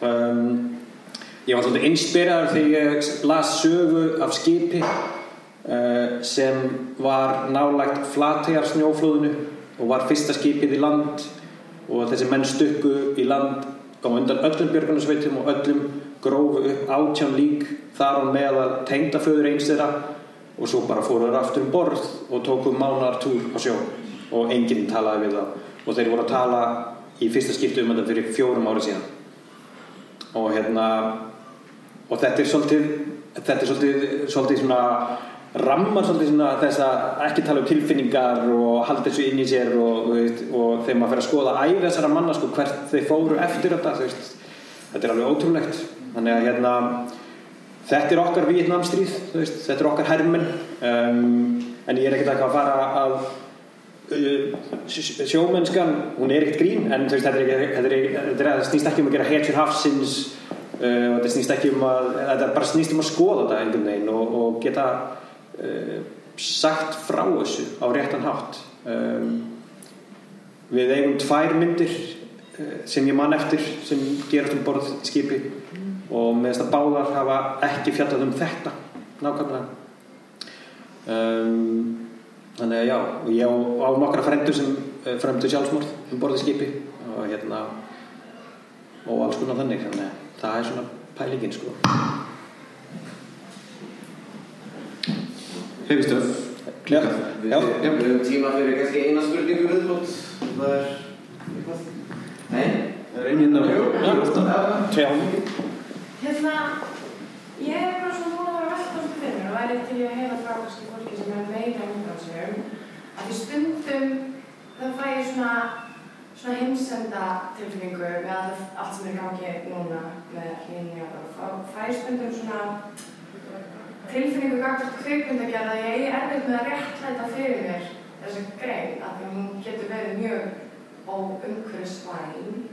Um, ég var svolítið inspiraður þegar ég las sögu af skipi uh, sem var nálægt flateyjar snjóflóðinu og var fyrsta skipið í land og þessi menn stukku í land á undan öllum björgunarsveitum og öllum grófu upp átján lík þar á meðal tengdaföður eins þeirra og svo bara fóruður aftur um borð og tóku mánar túr á sjó. Og enginn talaði við það og þeir voru að tala í fyrsta skiptu um þetta fyrir fjórum ári síðan. Og hérna og þetta er svolítið þetta er svolítið, svolítið svona rammar svolítið svona þess að ekki tala um tilfinningar og halda þessu inn í sér og, veist, og þegar maður fer að skoða æfi þessara manna sko hvert þeir fóru eftir þetta þetta er alveg ótrúlegt þannig að hérna þetta er okkar Vietnamstríð þetta er okkar hermin um, en ég er ekkert að fara að uh, sjómennskan hún er ekkert grín en veist, þetta, er þetta, er, þetta, er, þetta snýst ekki um að gera hetjur hafsins uh, þetta snýst ekki um að þetta bara snýst um að skoða þetta einhvern veginn og, og geta uh, sagt frá þessu á réttan hátt. Um, við eigum tvær myndir uh, sem ég man eftir sem gerast um borð skipi og með þess að báðar hafa ekki fjallað um þetta nákvæmlega. Um, þannig að já og ég á, á nokkra frendur sem uh, fremdu sjálfsmórð um borð í skipi og hérna og alls konar þannig þannig að það er svona pælingin sko. Hefistöf Já, Við höfum tíma fyrir kannski eina spurningu viðbútt. Það er eitthvað. Nei? Það er einn hérna. Tjá Hérna, ég er bara svona núna að vera veltast fyrir mér og væri til að heyra frá kannski fólki sem er meira undan sig að því stundum það fæ ég svona svona heimsenda tilfinningu með allt, sem er í gangi núna með hlýni og það fæ ég stundum svona tilfinningu gangast kvikmyndagerð að ég er erfitt með að réttlæta fyrir mér þessa grein að hún getur verið mjög óumhverfisvæn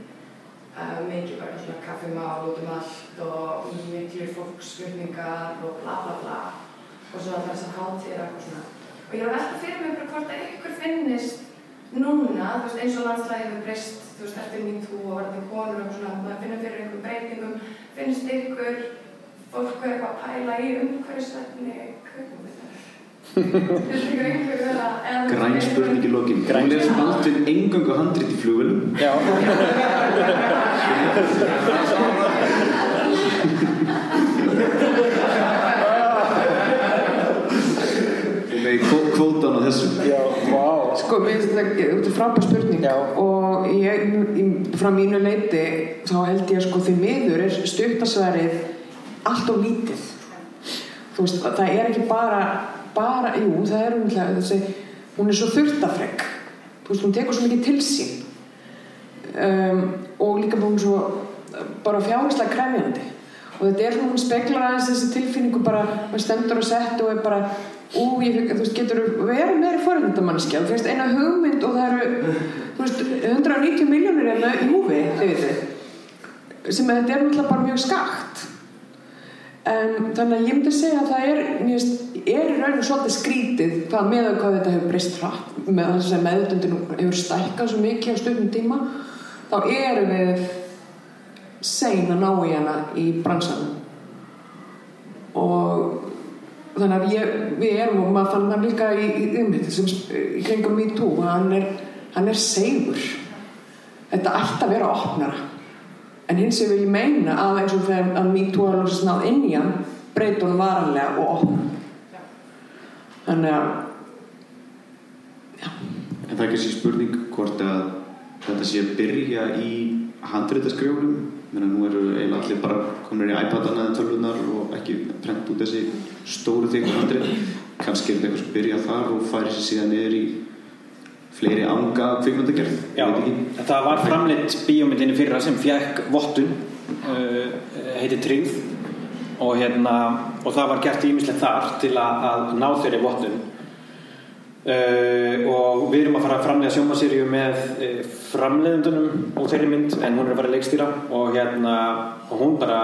mikið bara svona kaffimál út um allt og miklu fólksflutningar og bla bla bla. Og svo alltaf þessar hátíðir og eitthvað svona og ég er að velta fyrir mig bara hvort að ykkur finnist núna, þú veist eins og landslæði hefur breyst, þú veist eftir MeToo og verðið konur og svona, maður finnur fyrir einhverjum breytingum. Finnst ykkur fólk er eitthvað að pæla í umhverfisvætni kveikmyndir finnst ykkur einhver vera eða- Græn spurning í lokin. Græn Hún les aldrei engangu handrit í flugvelum Já, með kvó- kvótan á þessu. Já, vá. Sko, mér finnst þetta er frábær spurning. Já. og ég, frá mínu leiti þá held ég að sko því miður er stuttasverið allt of lítið. Þú veist, það er ekki bara bara, jú, það er umhverfið þessi, hún er svo þurftafreg þú veist, hún tekur svo mikið til sín. Um, og líka hún svo bara fjárherslega krefjandi. Og þetta er svona, hún speklar aðeins þessi tilfinningu bara, maður stendur og sett og er bara ú, ég þú veist, getur verið meiri forhundamannskja, þú veist, eina hugmynd og það eru, þú veist, 190 miljónir hérna í húfi, þið veitir sem þetta er náttúrulega bara mjög skakt en þannig að ég myndi segja að það er er í rauninu svolítið skrítið hvað með hvað þetta hefur breyst hratt með þess að meðutundin hefur stækkað svo mikið á stöðum tíma þá erum við sein að ná í hana í bransanum. Og þannig að ég, við erum og maður fann það líka í, í, í, í kringum MeToo hann er, hann er segur þetta ætti að vera opnara en hins vegar vil ég meina að eins og þegar að MeToo er lóksast náð inn í hann breytur hann varanlega og opna þannig að En það er kannski spurning hvort að þetta sé að byrja í handreitaskrifunum menn að nú eru eiginlega allir bara komin í iPadana eða tölvunar og ekki prent út þessi stóru þykku handreit kannski er þetta eitthvað sem byrja þar og færi sér síðan niður í fleiri anga kvikmyndagerð? Já, það var framleitt bíómyndinni fyrra sem fjekk vottun uh, heiti Tryggð. Og, hérna, og það var gert ímislegt þar til að, að ná þeirri vottun. Uh, og við erum að fara að framlega sjómaseríu með uh, framleiðundunum og þeirri mynd en hún er að fara að leikstýra. Og, hérna, og hún bara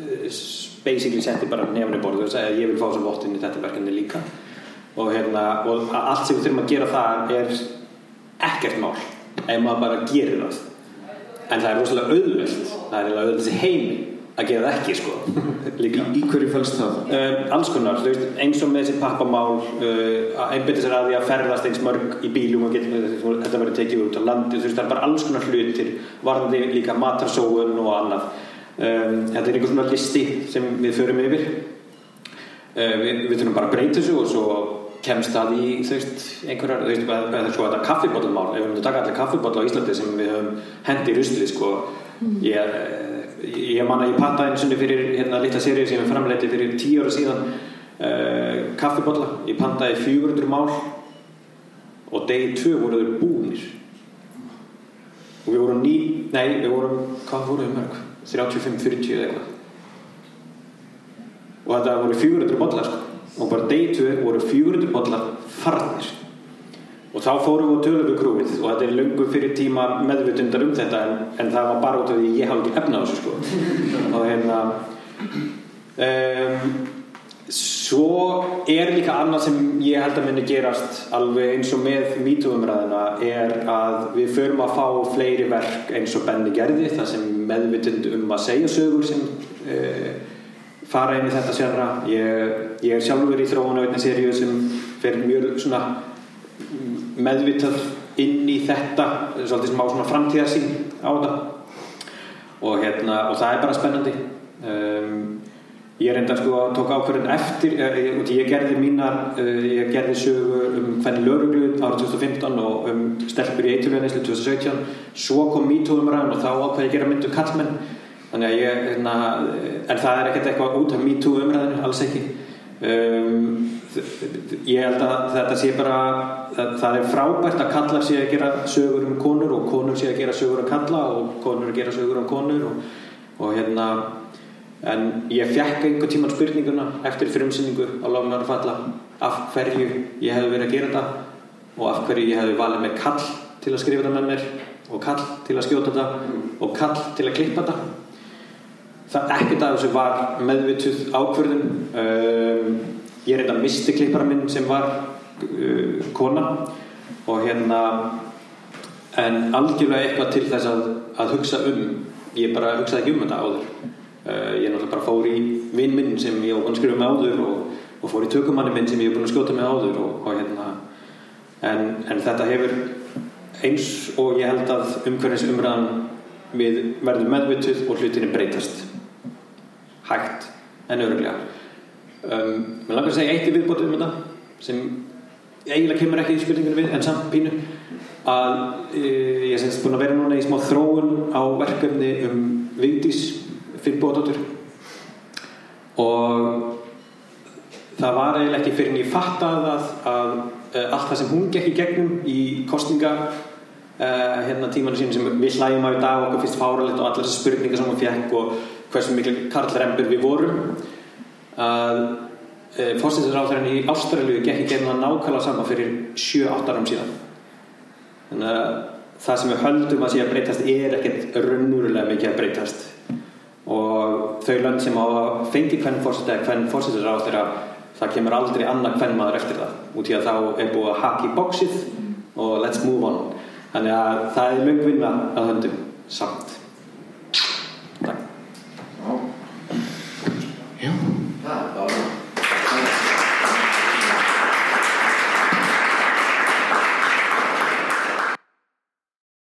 uh, basically setti bara nefnir borðu og sagði að ég vil fá þessum vottun í þetta verkefni líka og, hérna, og allt sem við þurfum að gera það er ekkert mál ef maður bara gerir það. En það er rosalega auðvelt það er auðvelt þessi heimi að gera það ekki sko. [LAUGHS] Líka Í hverju fælst það? Um, alls konar, veist, eins og með þessi pappamál uh, einbytta sér að því að ferðast eins mörg í bílum og geta, þetta verður tekið út á landi, veist, það er bara alls konar hlutir varðandi líka matarsóun og annað. Um, þetta er einhvers svona listi sem við förum yfir. Uh, við, við þurfum bara að breyta þessu og svo kemst það í, þú veist, einhverjar þú veist, það er sko þetta kaffibótlamál ef við myndum taka allir kaffibótla á Íslandi sem við höfum hendi í rusli, sko. Ég er ég man að ég patta einu sinni fyrir hérna litla sérið sem ég framleiti fyrir tíu ára síðan uh, kaffibotla. Ég pantaði 400 mál og degi 2 voru þau búnir. Og við vorum ný nei, við vorum, hvað voru þau mörg? 35-40 eða eitthvað. Og þetta voru 400 botlar sko. Og bara 2 voru 400 botlar farnir. Og þá fórum við á tölum við krúið. Og þetta er löngu fyrir tíma meðvutundar um þetta en, en það var bara út af því ég hafði ekki efna á þessu sko. Og hérna um, svo er líka annað sem ég held að minni gerast alveg eins og með mítúumræðina er að við förum að fá fleiri verk eins og Benni gerði það sem meðvutund um að segja sögur sem uh, fara inn í þetta sjálfra. Ég, ég er sjálfur í þróun á einni seríu sem fer mjög svona meðvitað inn í þetta svolítið sem á svona framtíðarsýn á þetta. Og, hérna, og það er bara spennandi. Um, ég reynda sko að tóka ákverðin eftir ég, ég gerði mínar uh, ég gerði sögu um hvernig lauruglu árið 2015 og um stelpur í eiturveginisli 2017 svo kom MeToo-umræðan og þá ákveði ég gera myndu um kallmenn þannig að ég hérna, en það er ekkert eitthvað út af MeToo-umræðinu, alls ekki. Um, ég held að þetta sé bara það, það er frábært að kallar sé að gera sögur um konur og konur sé að gera sögur um kalla og konur gera sögur um konur og, og hérna en ég fekk einhvern tíman spurninguna eftir frumsynningu á Lofnar að falla af hverju ég hef verið að gera þetta og af hverju ég hef valið með kall til að skrifa þetta með mér og kall til að skjóta þetta og kall til að klippa þetta það ekkert af þessu var meðvituð ákverðin um, ég reynda misti klippara minn sem var uh, kona og hérna en algjörlega eitthvað til þess að, að hugsa um. Ég bara hugsaði ekki um þetta áður. Uh, ég náttúrulega bara fór í vinn minn sem ég skrifa með áður og, og fór í tökumanni minn sem ég var búin að skjóta með áður og, og hérna en, en þetta hefur eins og ég held að umhverfins umræðan við verðum meðvituð og hlutinni breytast hægt en öruglega um, mér langar að segja eitt í viðbótið um þetta sem eiginlega kemur ekki í spurninginu við en samt pínu að e, ég semst búin að vera núna í smá þróun á verkefni um Vigdís Finnbóðdóttur og það var eiginlega ekki fyrir en ég fattað að, að, að allt það sem hún gekk í gegnum í kostninga uh, hérna tímanu sín sem við hlægjum á í dag og okkur fyrst fáralegt og allar spurningar sem hún fjekk og hversu miklu karlrempur við vorum að e, fórstinsráðurinn í Ástralju gekk í það nákvæmlega sama fyrir 7-8 árum síðan. Þannig að það sem við höldum að sé að breytast er ekkert raunverulega mikið að breytast. Og þau lönd sem á að fengi hvern fórstins eða hvern fórstinsráður það kemur aldrei annað hvern maður eftir það. Út í að þá er búið að haki bóksið og let's move on. Þannig að það er mjög vinna að höndum samt